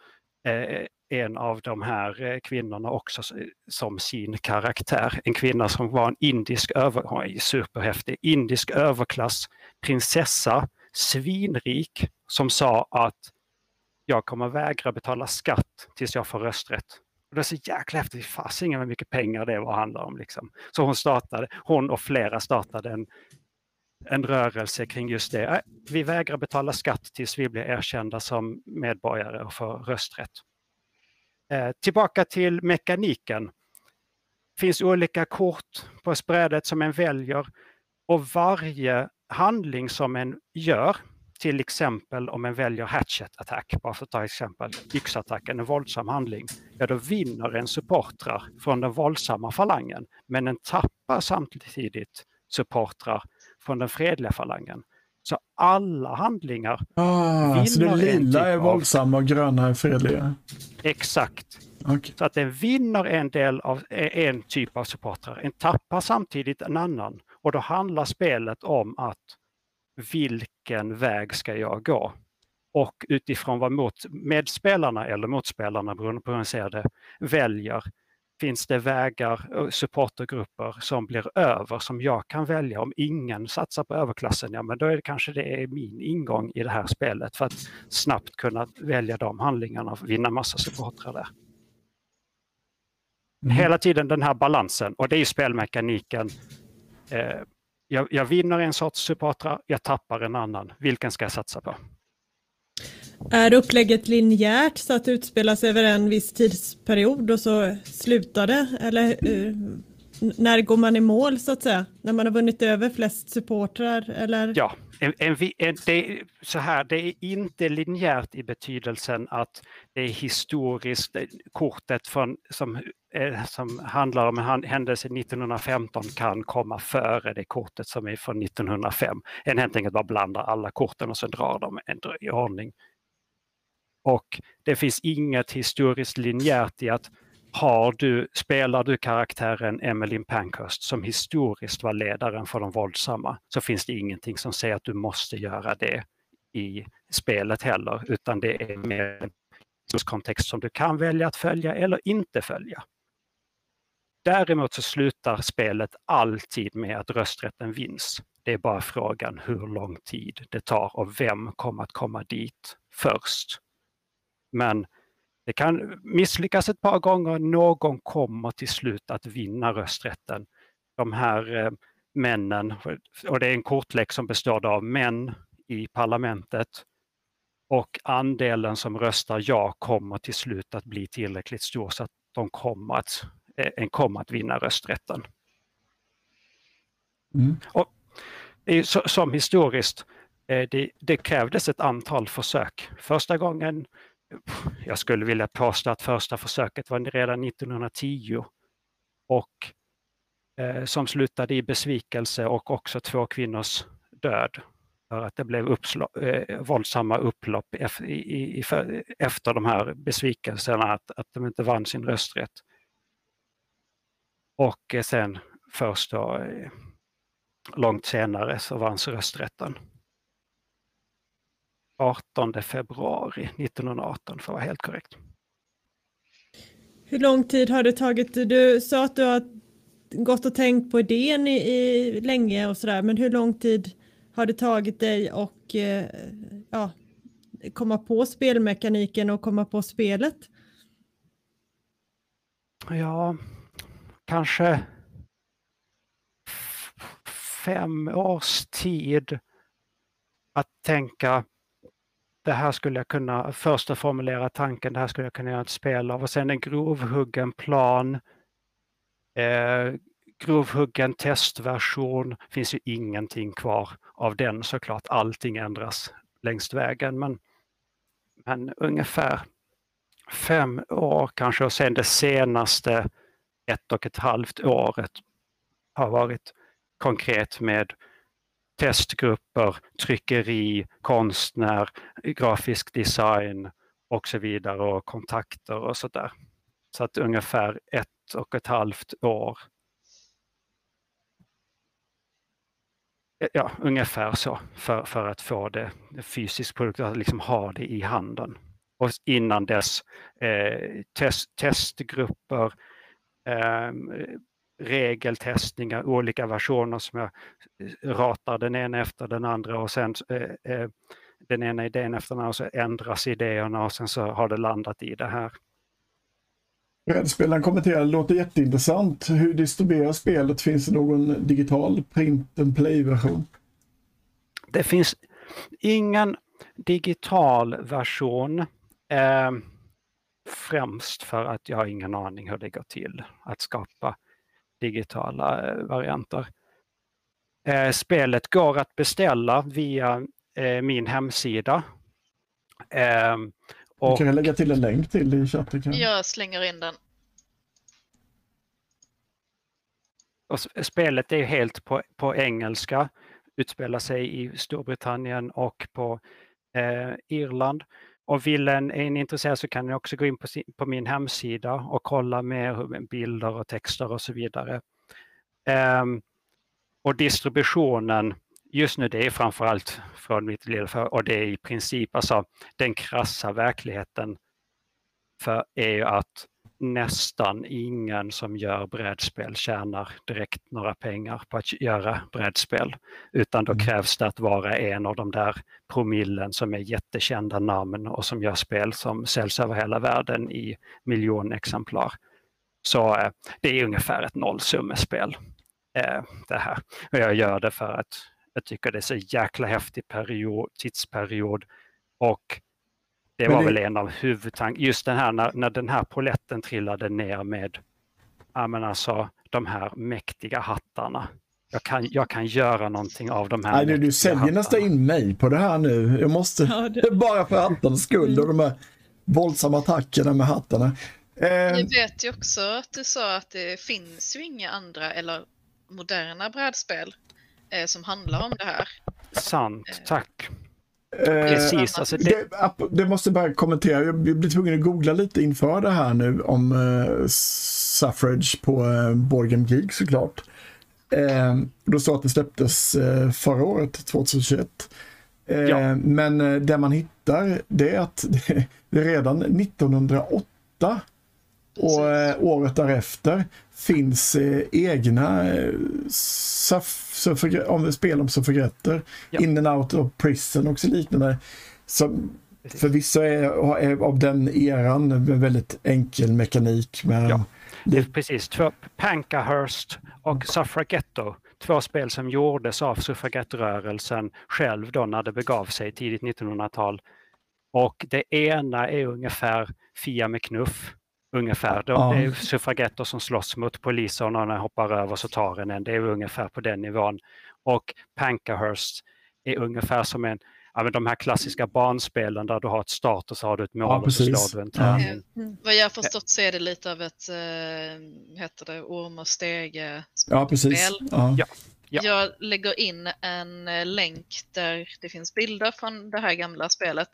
eh, en av de här eh, kvinnorna också som sin karaktär. En kvinna som var en indisk över, superhäftig, indisk överklass prinsessa, svinrik, som sa att jag kommer vägra betala skatt tills jag får rösträtt. Och det är så jäkla häftigt, fasiken vad mycket pengar det var handlar om. Liksom. Så hon startade, hon och flera startade en, en rörelse kring just det. Äh, vi vägrar betala skatt tills vi blir erkända som medborgare och får rösträtt. Eh, tillbaka till mekaniken. Det finns olika kort på spreadet som en väljer och varje handling som en gör till exempel om en väljer hatchet attack, bara för att ta exempel, yxattacken, en våldsam handling, ja då vinner en supportrar från den våldsamma falangen, men den tappar samtidigt supportrar från den fredliga falangen. Så alla handlingar ah, Så det lila är våldsamma och gröna är fredliga? Exakt. Okay. Så att den vinner en del av en typ av supportrar, en tappar samtidigt en annan. Och då handlar spelet om att vilken väg ska jag gå? Och utifrån vad mot, medspelarna eller motspelarna, beroende på hur man ser det, väljer, finns det vägar och supportergrupper som blir över som jag kan välja. Om ingen satsar på överklassen, ja men då är det kanske det är min ingång i det här spelet för att snabbt kunna välja de handlingarna och vinna massa supportrar där. Mm. Hela tiden den här balansen och det är spelmekaniken. Eh, jag, jag vinner en sorts supportrar, jag tappar en annan. Vilken ska jag satsa på? Är upplägget linjärt så att det utspelas över en viss tidsperiod och så slutar det? Eller uh, när går man i mål så att säga? När man har vunnit över flest supportrar? Eller? Ja, en, en, en, det, så här, det är inte linjärt i betydelsen att det är historiskt. Kortet från, som, eh, som handlar om en händelse 1915 kan komma före det kortet som är från 1905. En helt enkelt bara blandar alla korten och så drar de en i ordning. Och det finns inget historiskt linjärt i att har du, spelar du karaktären Emmeline Pankhurst som historiskt var ledaren för de våldsamma så finns det ingenting som säger att du måste göra det i spelet heller utan det är mer en kontext som du kan välja att följa eller inte följa. Däremot så slutar spelet alltid med att rösträtten vinns. Det är bara frågan hur lång tid det tar och vem kommer att komma dit först. Men det kan misslyckas ett par gånger, någon kommer till slut att vinna rösträtten. De här eh, männen, och det är en kortlek som består av män i parlamentet Och andelen som röstar ja kommer till slut att bli tillräckligt stor så att de kommer att, en kommer att vinna rösträtten. Mm. Och, som historiskt, det, det krävdes ett antal försök. Första gången, jag skulle vilja påstå att första försöket var redan 1910 och eh, som slutade i besvikelse och också två kvinnors död. För att det blev eh, våldsamma upplopp i, i, i, för, efter de här besvikelserna att, att de inte vann sin rösträtt. Och eh, sen först då, eh, långt senare så vanns rösträtten. 18 februari 1918 för att vara helt korrekt. Hur lång tid har det tagit? Du sa att du har gått och tänkt på idén i, i länge och sådär, men hur lång tid har det tagit dig och eh, ja, komma på spelmekaniken och komma på spelet? Ja, kanske fem års tid att tänka det här skulle jag kunna, först att formulera tanken, det här skulle jag kunna göra ett spel av. Och sen en grovhuggen plan. Eh, grovhuggen testversion, finns ju ingenting kvar av den såklart, allting ändras längs vägen men, men ungefär fem år kanske. Och sen det senaste ett och ett halvt året har varit konkret med testgrupper, tryckeri, konstnär, grafisk design och så vidare och kontakter och så där. Så att ungefär ett och ett halvt år. Ja, ungefär så för, för att få det fysiskt, produkt, att liksom ha det i handen. Och innan dess eh, test, testgrupper, eh, regeltestningar, olika versioner som jag eh, ratar den ena efter den andra och sen eh, eh, den ena idén efter den andra och så ändras idéerna och sen så har det landat i det här. Brädspelaren kommenterar, det låter jätteintressant. Hur distribueras spelet? Finns det någon digital print and play-version? Det finns ingen digital version. Eh, främst för att jag har ingen aning hur det går till att skapa digitala eh, varianter. Eh, spelet går att beställa via eh, min hemsida. Ehm, och... Du kan jag lägga till en länk till i chatten. Kan... Jag slänger in den. Och spelet är helt på, på engelska, utspelar sig i Storbritannien och på eh, Irland. Och vill en, är intresserad så kan ni också gå in på, sin, på min hemsida och kolla mer bilder och texter och så vidare. Um, och distributionen, just nu det är framförallt från mitt lilla och det är i princip alltså den krassa verkligheten för är ju att nästan ingen som gör brädspel tjänar direkt några pengar på att göra brädspel. Utan då mm. krävs det att vara en av de där promillen som är jättekända namn och som gör spel som säljs över hela världen i miljonexemplar. Så eh, det är ungefär ett nollsummespel eh, det här. Och jag gör det för att jag tycker det är så jäkla häftig period, tidsperiod och det var det... väl en av huvudtankarna. Just den här när, när den här poletten trillade ner med ja, men alltså, de här mäktiga hattarna. Jag kan, jag kan göra någonting av de här Nej, Du säljer nästan in mig på det här nu. Jag måste, ja, det... [laughs] bara för hattarnas skull och de här våldsamma attackerna med hattarna. Eh... Jag vet ju också att du sa att det finns ju inga andra eller moderna brädspel eh, som handlar om det här. Sant, eh, tack. Precis, alltså det... Det, det... måste bara kommentera, jag blir tvungen att googla lite inför det här nu om uh, Suffrage på uh, Board Geek såklart. Uh, då står att det släpptes uh, förra året, 2021. Uh, ja. Men uh, det man hittar det är att [laughs] det redan 1908 och uh, året därefter finns egna om spel om suffragetter, ja. in and out of prison och så liknande. Som förvisso är, är av den eran med väldigt enkel mekanik. Men ja. det... Precis, två, Pankahurst och Suffragetto. Två spel som gjordes av suffragettrörelsen själv då när det begav sig tidigt 1900-tal. Och det ena är ungefär Fia med knuff. Ungefär. De, Ja. Det är suffragetter som slåss mot poliser och någon hoppar över så tar den en. Det är ungefär på den nivån. Och Pankahurst är ungefär som en, ja, men de här klassiska barnspelen där du har ett start och så har du ett mål Ja, och så slår du en Ja. tärning. Vad jag har förstått så är det lite av ett, vad heter det, orm och stege Ja, precis. spel. Ja. Ja. Ja. Jag lägger in en eh, länk där det finns bilder från det här gamla spelet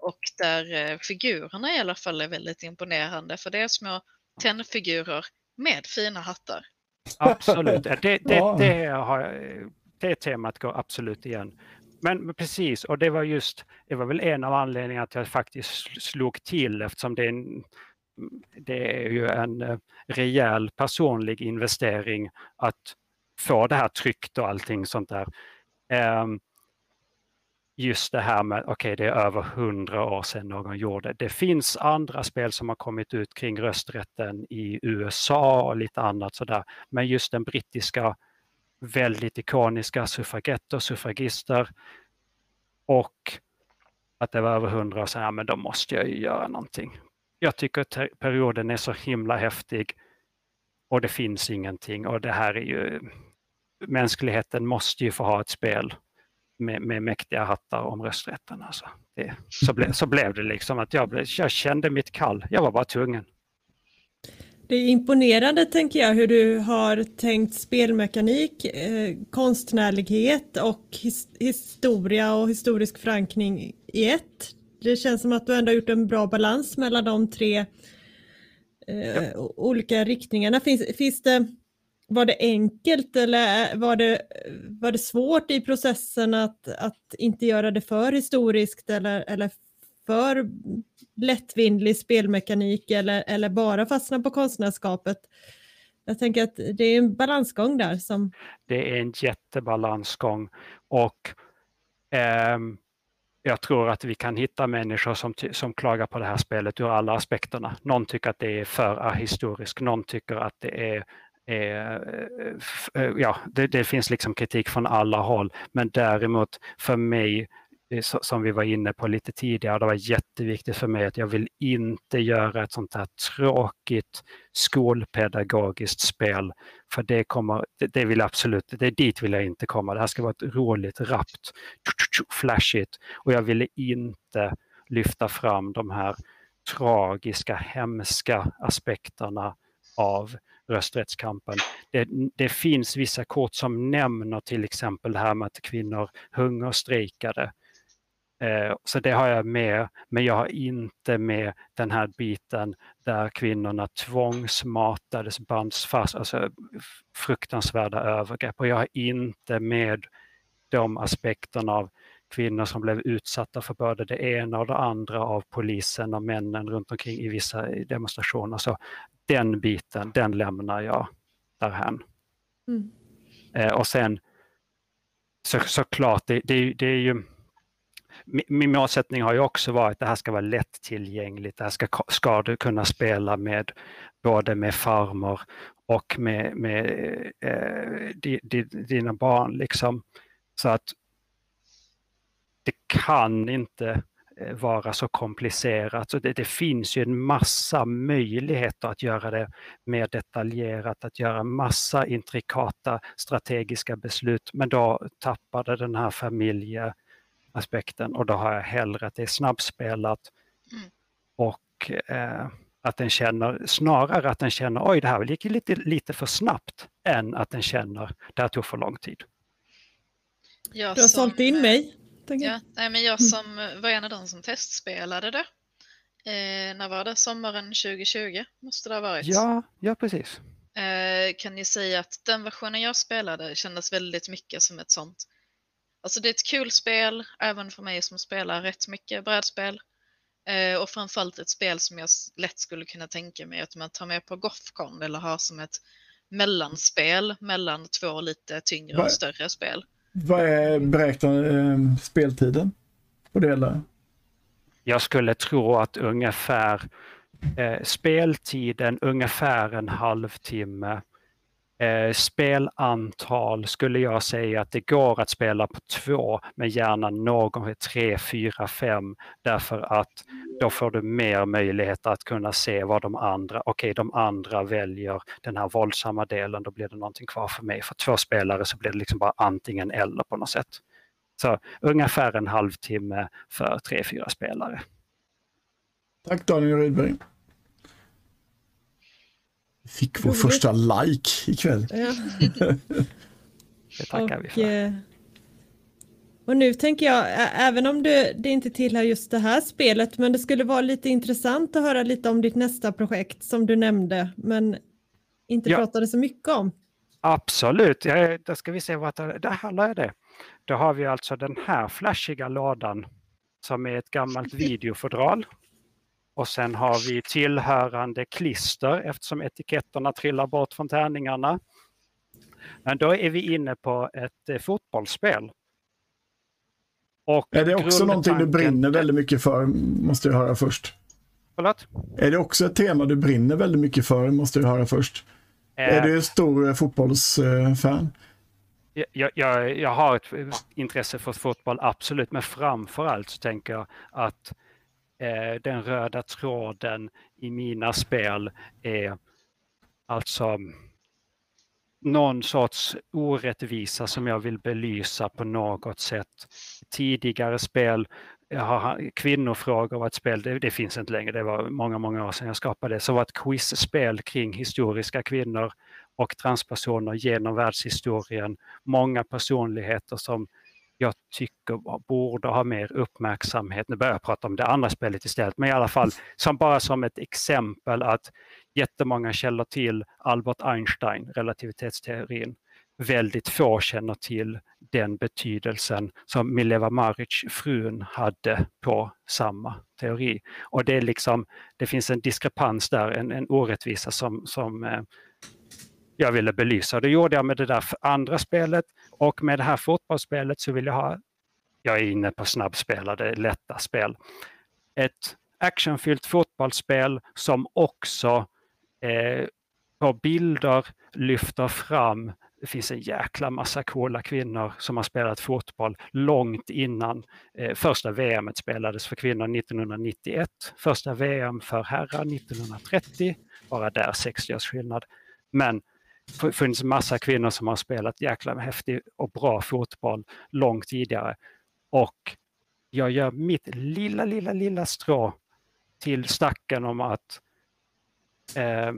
och där eh, figurerna i alla fall är väldigt imponerande för det är små tennfigurer med fina hattar. Absolut, det, det, [laughs] det, har, det temat går absolut igen. Men, precis, och det var just, det var väl en av anledningarna att jag faktiskt slog till eftersom det är, en, det är ju en eh, rejäl personlig investering att få det här tryckt och allting sånt där. Ehm, just det här med, okej det är över hundra år sedan någon gjorde det. Finns andra spel som har kommit ut kring rösträtten i USA och lite annat sådär. Men just den brittiska väldigt ikoniska suffragetter, suffragister och att det var över hundra år sedan, ja men då måste jag ju göra någonting. Jag tycker att perioden är så himla häftig och det finns ingenting och det här är ju, mänskligheten måste ju få ha ett spel med, med mäktiga hattar om rösträtten. Alltså. Det, så, ble, så blev det liksom att jag, blev, jag kände mitt kall, jag var bara tvungen. Det är imponerande tänker jag hur du har tänkt spelmekanik, eh, konstnärlighet och his historia och historisk förankring i ett. Det känns som att du ändå har gjort en bra balans mellan de tre eh, olika riktningarna. Finns, finns det, var det enkelt eller var det, var det svårt i processen att, att inte göra det för historiskt eller, eller för lättvindlig spelmekanik eller, eller bara fastna på konstnärskapet. Jag tänker att det är en balansgång där som Det är en jättebalansgång och ehm, jag tror att vi kan hitta människor som, som klagar på det här spelet ur alla aspekterna. Någon tycker att det är för ahistoriskt, någon tycker att det är Eh, eh, ja, det, det finns liksom kritik från alla håll. Men däremot för mig, eh, som vi var inne på lite tidigare, det var jätteviktigt för mig att jag vill inte göra ett sånt här tråkigt skolpedagogiskt spel. För det kommer, det, det vill absolut, det dit vill jag inte komma. Det här ska vara ett roligt, rappt, flashigt. Och jag ville inte lyfta fram de här tragiska, hemska aspekterna av rösträttskampen. Det, det finns vissa kort som nämner till exempel det här med att kvinnor hungerstrejkade. Eh, så det har jag med, men jag har inte med den här biten där kvinnorna tvångsmatades, bands fast, alltså fruktansvärda övergrepp. Och jag har inte med de aspekterna av kvinnor som blev utsatta för både det ena och det andra av polisen och männen runt omkring i vissa demonstrationer. Så den biten, den lämnar jag därhän. Mm. Eh, och sen så, såklart, det, det, det är ju min- målsättning har ju också varit att det här ska vara lättillgängligt. Det här ska, ska du kunna spela med både med farmor och med, med eh, di, di, dina barn. Liksom. Så att det kan inte eh, vara så komplicerat. Så det, det finns ju en massa möjligheter att göra det mer detaljerat, att göra massa intrikata strategiska beslut. Men då tappade den här familjeaspekten och då har jag hellre att det är snabbspelat Mm. och eh, att den känner, snarare att den känner oj det här gick lite, lite för snabbt än att den känner det här tog för lång tid. Jag du har som, sålt in mig. Tänker jag. Ja, nej, men jag som var en av de som testspelade det. Eh, när var det? Sommaren 2020 måste det ha varit. Ja, ja precis. Eh, kan ni säga att den versionen jag spelade kändes väldigt mycket som ett sånt. Alltså det är ett kul spel, även för mig som spelar rätt mycket brädspel. Eh, och framförallt ett spel som jag lätt skulle kunna tänka mig att man tar med på Gothcon eller har som ett mellanspel mellan två lite tyngre och större spel. Vad är beräknad eh, speltiden på det hela? Jag skulle tro att ungefär eh, speltiden ungefär en halvtimme. Eh, spelantal skulle jag säga att det går att spela på två, men gärna någon tre, fyra, fem, därför att då får du mer möjlighet att kunna se vad de andra, okej okay, de andra väljer den här våldsamma delen, då blir det någonting kvar för mig. För två spelare så blir det liksom bara antingen eller på något sätt. Så ungefär en halvtimme för tre, fyra spelare. Tack Daniel Rydberg. Fick vår första like ikväll. Ja. [laughs] det tackar och, vi för. Eh, och nu tänker jag, även om det, det inte tillhör just det här spelet, men det skulle vara lite intressant att höra lite om ditt nästa projekt som du nämnde, men inte ja. pratade så mycket om. Absolut, ja, då ska vi se vad det, det handlar det. Då har vi alltså den här flashiga lådan som är ett gammalt [laughs] videofodral och sen har vi tillhörande klister eftersom etiketterna trillar bort från tärningarna. Men då är vi inne på ett eh, fotbollsspel. Och är det också någonting du brinner väldigt mycket för, måste jag höra först? Förlåt? Är det också ett tema du brinner väldigt mycket för, måste jag höra först? Eh, är du stor eh, fotbollsfan? Jag, jag, jag, har ett intresse för fotboll, absolut, men framför allt så tänker jag att eh, den röda tråden i mina spel är alltså någon sorts orättvisa som jag vill belysa på något sätt. Tidigare spel, jag har, kvinnofrågor var ett spel, det, det, finns inte längre, det var många, många år sedan jag skapade det, så var ett quizspel kring historiska kvinnor och transpersoner genom världshistorien. Många personligheter som jag tycker borde ha mer uppmärksamhet. Nu börjar jag prata om det andra spelet istället, men i alla fall som bara som ett exempel att jättemånga källor till Albert Einstein, relativitetsteorin. Väldigt få känner till den betydelsen som Mileva Maric, frun, hade på samma teori. Och det är liksom, det finns en diskrepans där, en, en orättvisa som, som eh, jag ville belysa. Det gjorde jag med det där andra spelet och med det här fotbollsspelet så vill jag ha, jag är inne på snabbspelade, lätta spel, ett actionfyllt fotbollsspel som också eh, på bilder lyfter fram det finns en jäkla massa coola kvinnor som har spelat fotboll långt innan eh, första VM spelades för kvinnor 1991, första VM för herrar 1930, bara där 60 års skillnad. Men funnits massa kvinnor som har spelat jäkla häftig och bra fotboll långt tidigare. Och jag gör mitt lilla, lilla, lilla strå till stacken om att eh,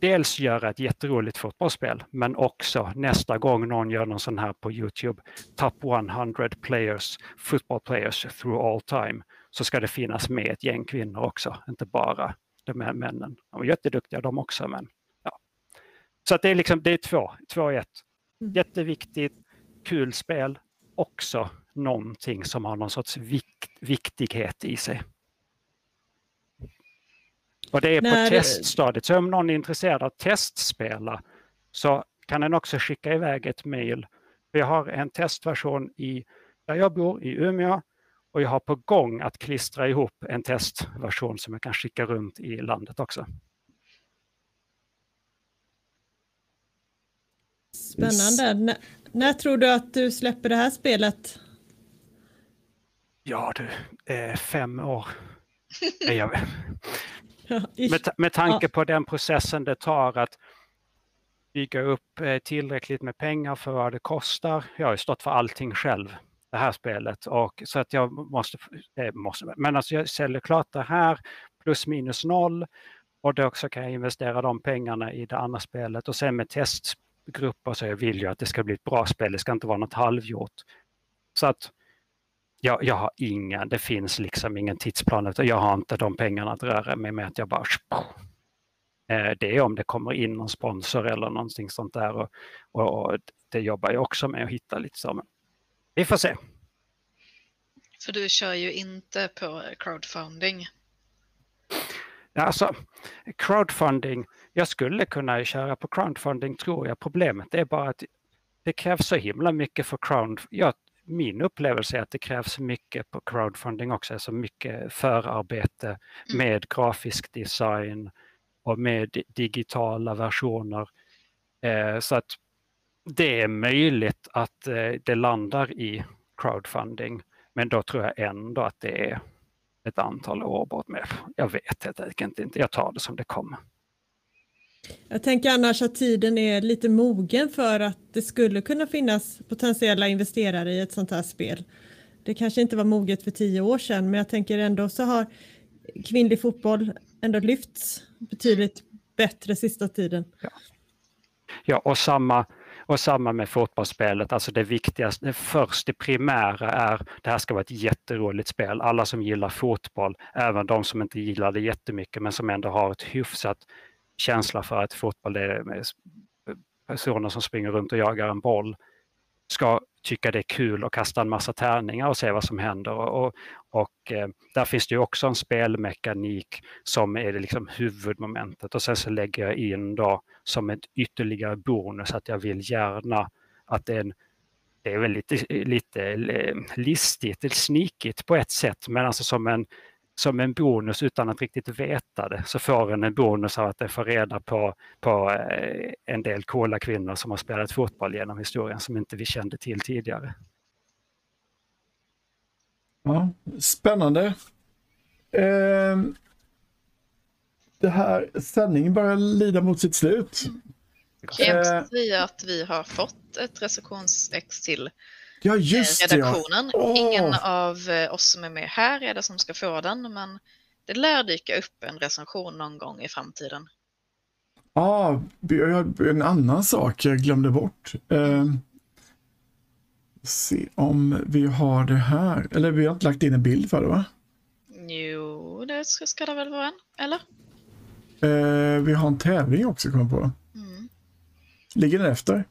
dels göra ett jätteroligt fotbollsspel, men också nästa gång någon gör någon sån här på Youtube, Top 100 players, football players through all time, så ska det finnas med ett gäng kvinnor också, inte bara de här männen. De är jätteduktiga de också, men så att det är liksom, det är två, två i ett. Mm. Jätteviktigt, kul spel, också någonting som har någon sorts vikt, viktighet i sig. Och det är på När... teststadiet, så om någon är intresserad av att testspela så kan den också skicka iväg ett mejl. Vi har en testversion i, där jag bor, i Umeå, och jag har på gång att klistra ihop en testversion som jag kan skicka runt i landet också. Spännande. N när tror du att du släpper det här spelet? Ja du, eh, fem år. [laughs] Med, med tanke på den processen det tar att bygga upp eh, tillräckligt med pengar för vad det kostar. Jag har ju stått för allting själv, det här spelet. Och, så att jag måste, eh, måste men alltså jag säljer klart det här plus minus noll och då också kan jag investera de pengarna i det andra spelet och sen med test grupper så jag vill ju att det ska bli ett bra spel, det ska inte vara något halvgjort. Så att jag, jag har ingen, det finns liksom ingen tidsplan, utan jag har inte de pengarna att röra mig med att jag bara [sniffs] eh, det är om det kommer in någon sponsor eller någonting sånt där och, och, och det jobbar jag också med att hitta lite så. Vi får se. För du kör ju inte på crowdfunding. Alltså, crowdfunding, jag skulle kunna köra på crowdfunding tror jag. Problemet är bara att det krävs så himla mycket för crowd. Ja, min upplevelse är att det krävs mycket på crowdfunding också, alltså mycket förarbete mm. med grafisk design och med digitala versioner. Eh, så att det är möjligt att eh, det landar i crowdfunding. Men då tror jag ändå att det är ett antal år bort med. Jag vet helt enkelt inte. Jag tar det som det kommer. Jag tänker annars att tiden är lite mogen för att det skulle kunna finnas potentiella investerare i ett sånt här spel. Det kanske inte var moget för tio år sedan, men jag tänker ändå så har kvinnlig fotboll ändå lyfts betydligt bättre sista tiden. Ja, ja och, samma, och samma med fotbollsspelet, alltså det viktigaste, först det primära är det här ska vara ett jätteroligt spel. Alla som gillar fotboll, även de som inte gillar det jättemycket men som ändå har ett hyfsat känsla för att fotboll är personer som springer runt och jagar en boll ska tycka det är kul och kasta en massa tärningar och se vad som händer. Och, och eh, där finns det ju också en spelmekanik som är det liksom huvudmomentet och sen så lägger jag in då som ett ytterligare bonus att jag vill gärna att det är en det är väl lite, lite eh, listigt, eller snikigt på ett sätt, men alltså som en, som en bonus utan att riktigt veta det så får en en bonus av att den får reda på, på eh, en del coola kvinnor som har spelat fotboll genom historien som inte vi kände till tidigare. Ja, spännande. Eh, det här sändningen börjar lida mot sitt slut. Kan jag också säga att vi har fått ett recensionsex till Ja, just redaktionen. Ja. Oh. Ingen av eh, oss som är med här är det som ska få den, men det lär dyka upp en recension någon gång i framtiden. Ja, ah, en annan sak jag glömde bort. Eh, se om vi har det här. Eller vi har inte lagt in en bild för det va? Jo, det ska, ska det väl vara en, eller? Eh, vi har en tävling också, kom på. Mm. Ligger den efter?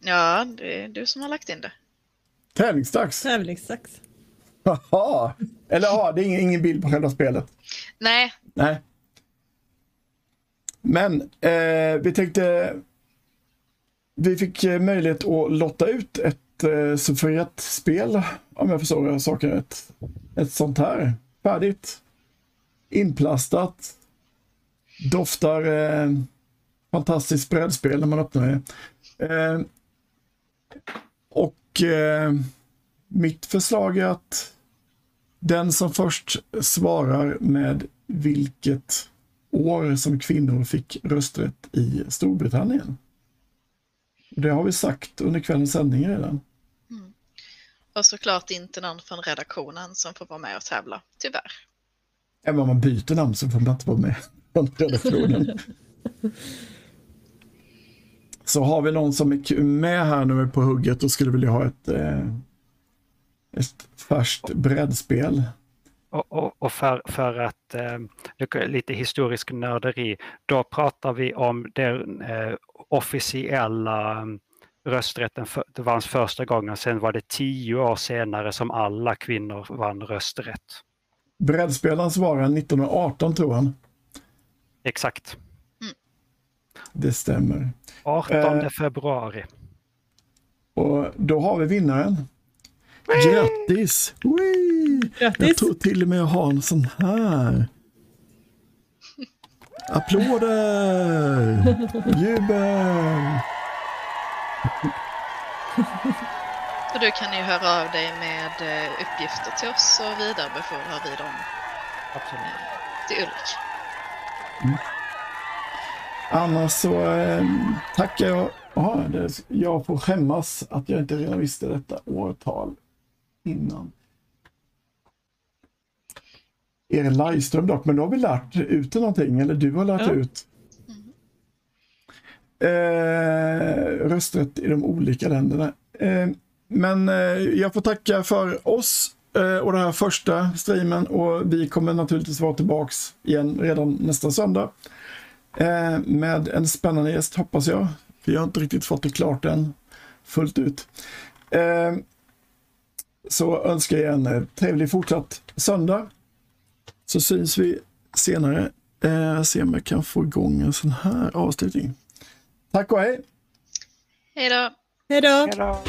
Ja, det är du som har lagt in det. Tävlingsdags. Tävlingsdags. Jaha. Eller ja, det är ingen, ingen bild på själva spelet. Nej. Nej. Men eh, vi tänkte... Vi fick eh, möjlighet att lotta ut ett eh, suffragettspel, om jag förstår saken rätt. Ett sånt här, färdigt. Inplastat. Doftar eh, fantastiskt brädspel när man öppnar det. Eh, och eh, mitt förslag är att den som först svarar med vilket år som kvinnor fick rösträtt i Storbritannien. Det har vi sagt under kvällens sändning redan. Mm. Och såklart inte någon från redaktionen som får vara med och tävla, tyvärr. Även om man byter namn så får man inte vara med från redaktionen. [laughs] Så har vi någon som är med här nu på hugget och skulle vilja ha ett, eh, ett färskt brädspel. Och, och, och, för, för att eh, lite historisk nörderi, då pratar vi om den eh, officiella mm, rösträtten, för, det var första gången, sen var det tio år senare som alla kvinnor vann rösträtt. Brädspelaren svarar 1918 tror han. Exakt. Det stämmer. 18 eh, februari. Och då har vi vinnaren. Grattis! Grattis! Jag tror till och med jag har en sån här. Applåder! [laughs] Jubel! Och du kan ju höra av dig med eh, uppgifter till oss och vidarebefordrar vi dem Absolut. till Ulrik. Mm. Annars så eh, tackar jag. Aha, det, jag får skämmas att jag inte redan visste detta årtal innan. Er livestream dock, men då har vi lärt ut någonting, eller du har lärt ja. ut. Eh, rösträtt i de olika länderna. Eh, men eh, jag får tacka för oss eh, och den här första streamen och vi kommer naturligtvis vara tillbaks igen redan nästa söndag. Eh, med en spännande gäst hoppas jag. Jag har inte riktigt fått det klart än fullt ut. Eh, så önskar jag en eh, trevlig fortsatt söndag. Så syns vi senare. Eh, se om jag kan få igång en sån här avslutning. Tack och hej! Hej då! Hej då!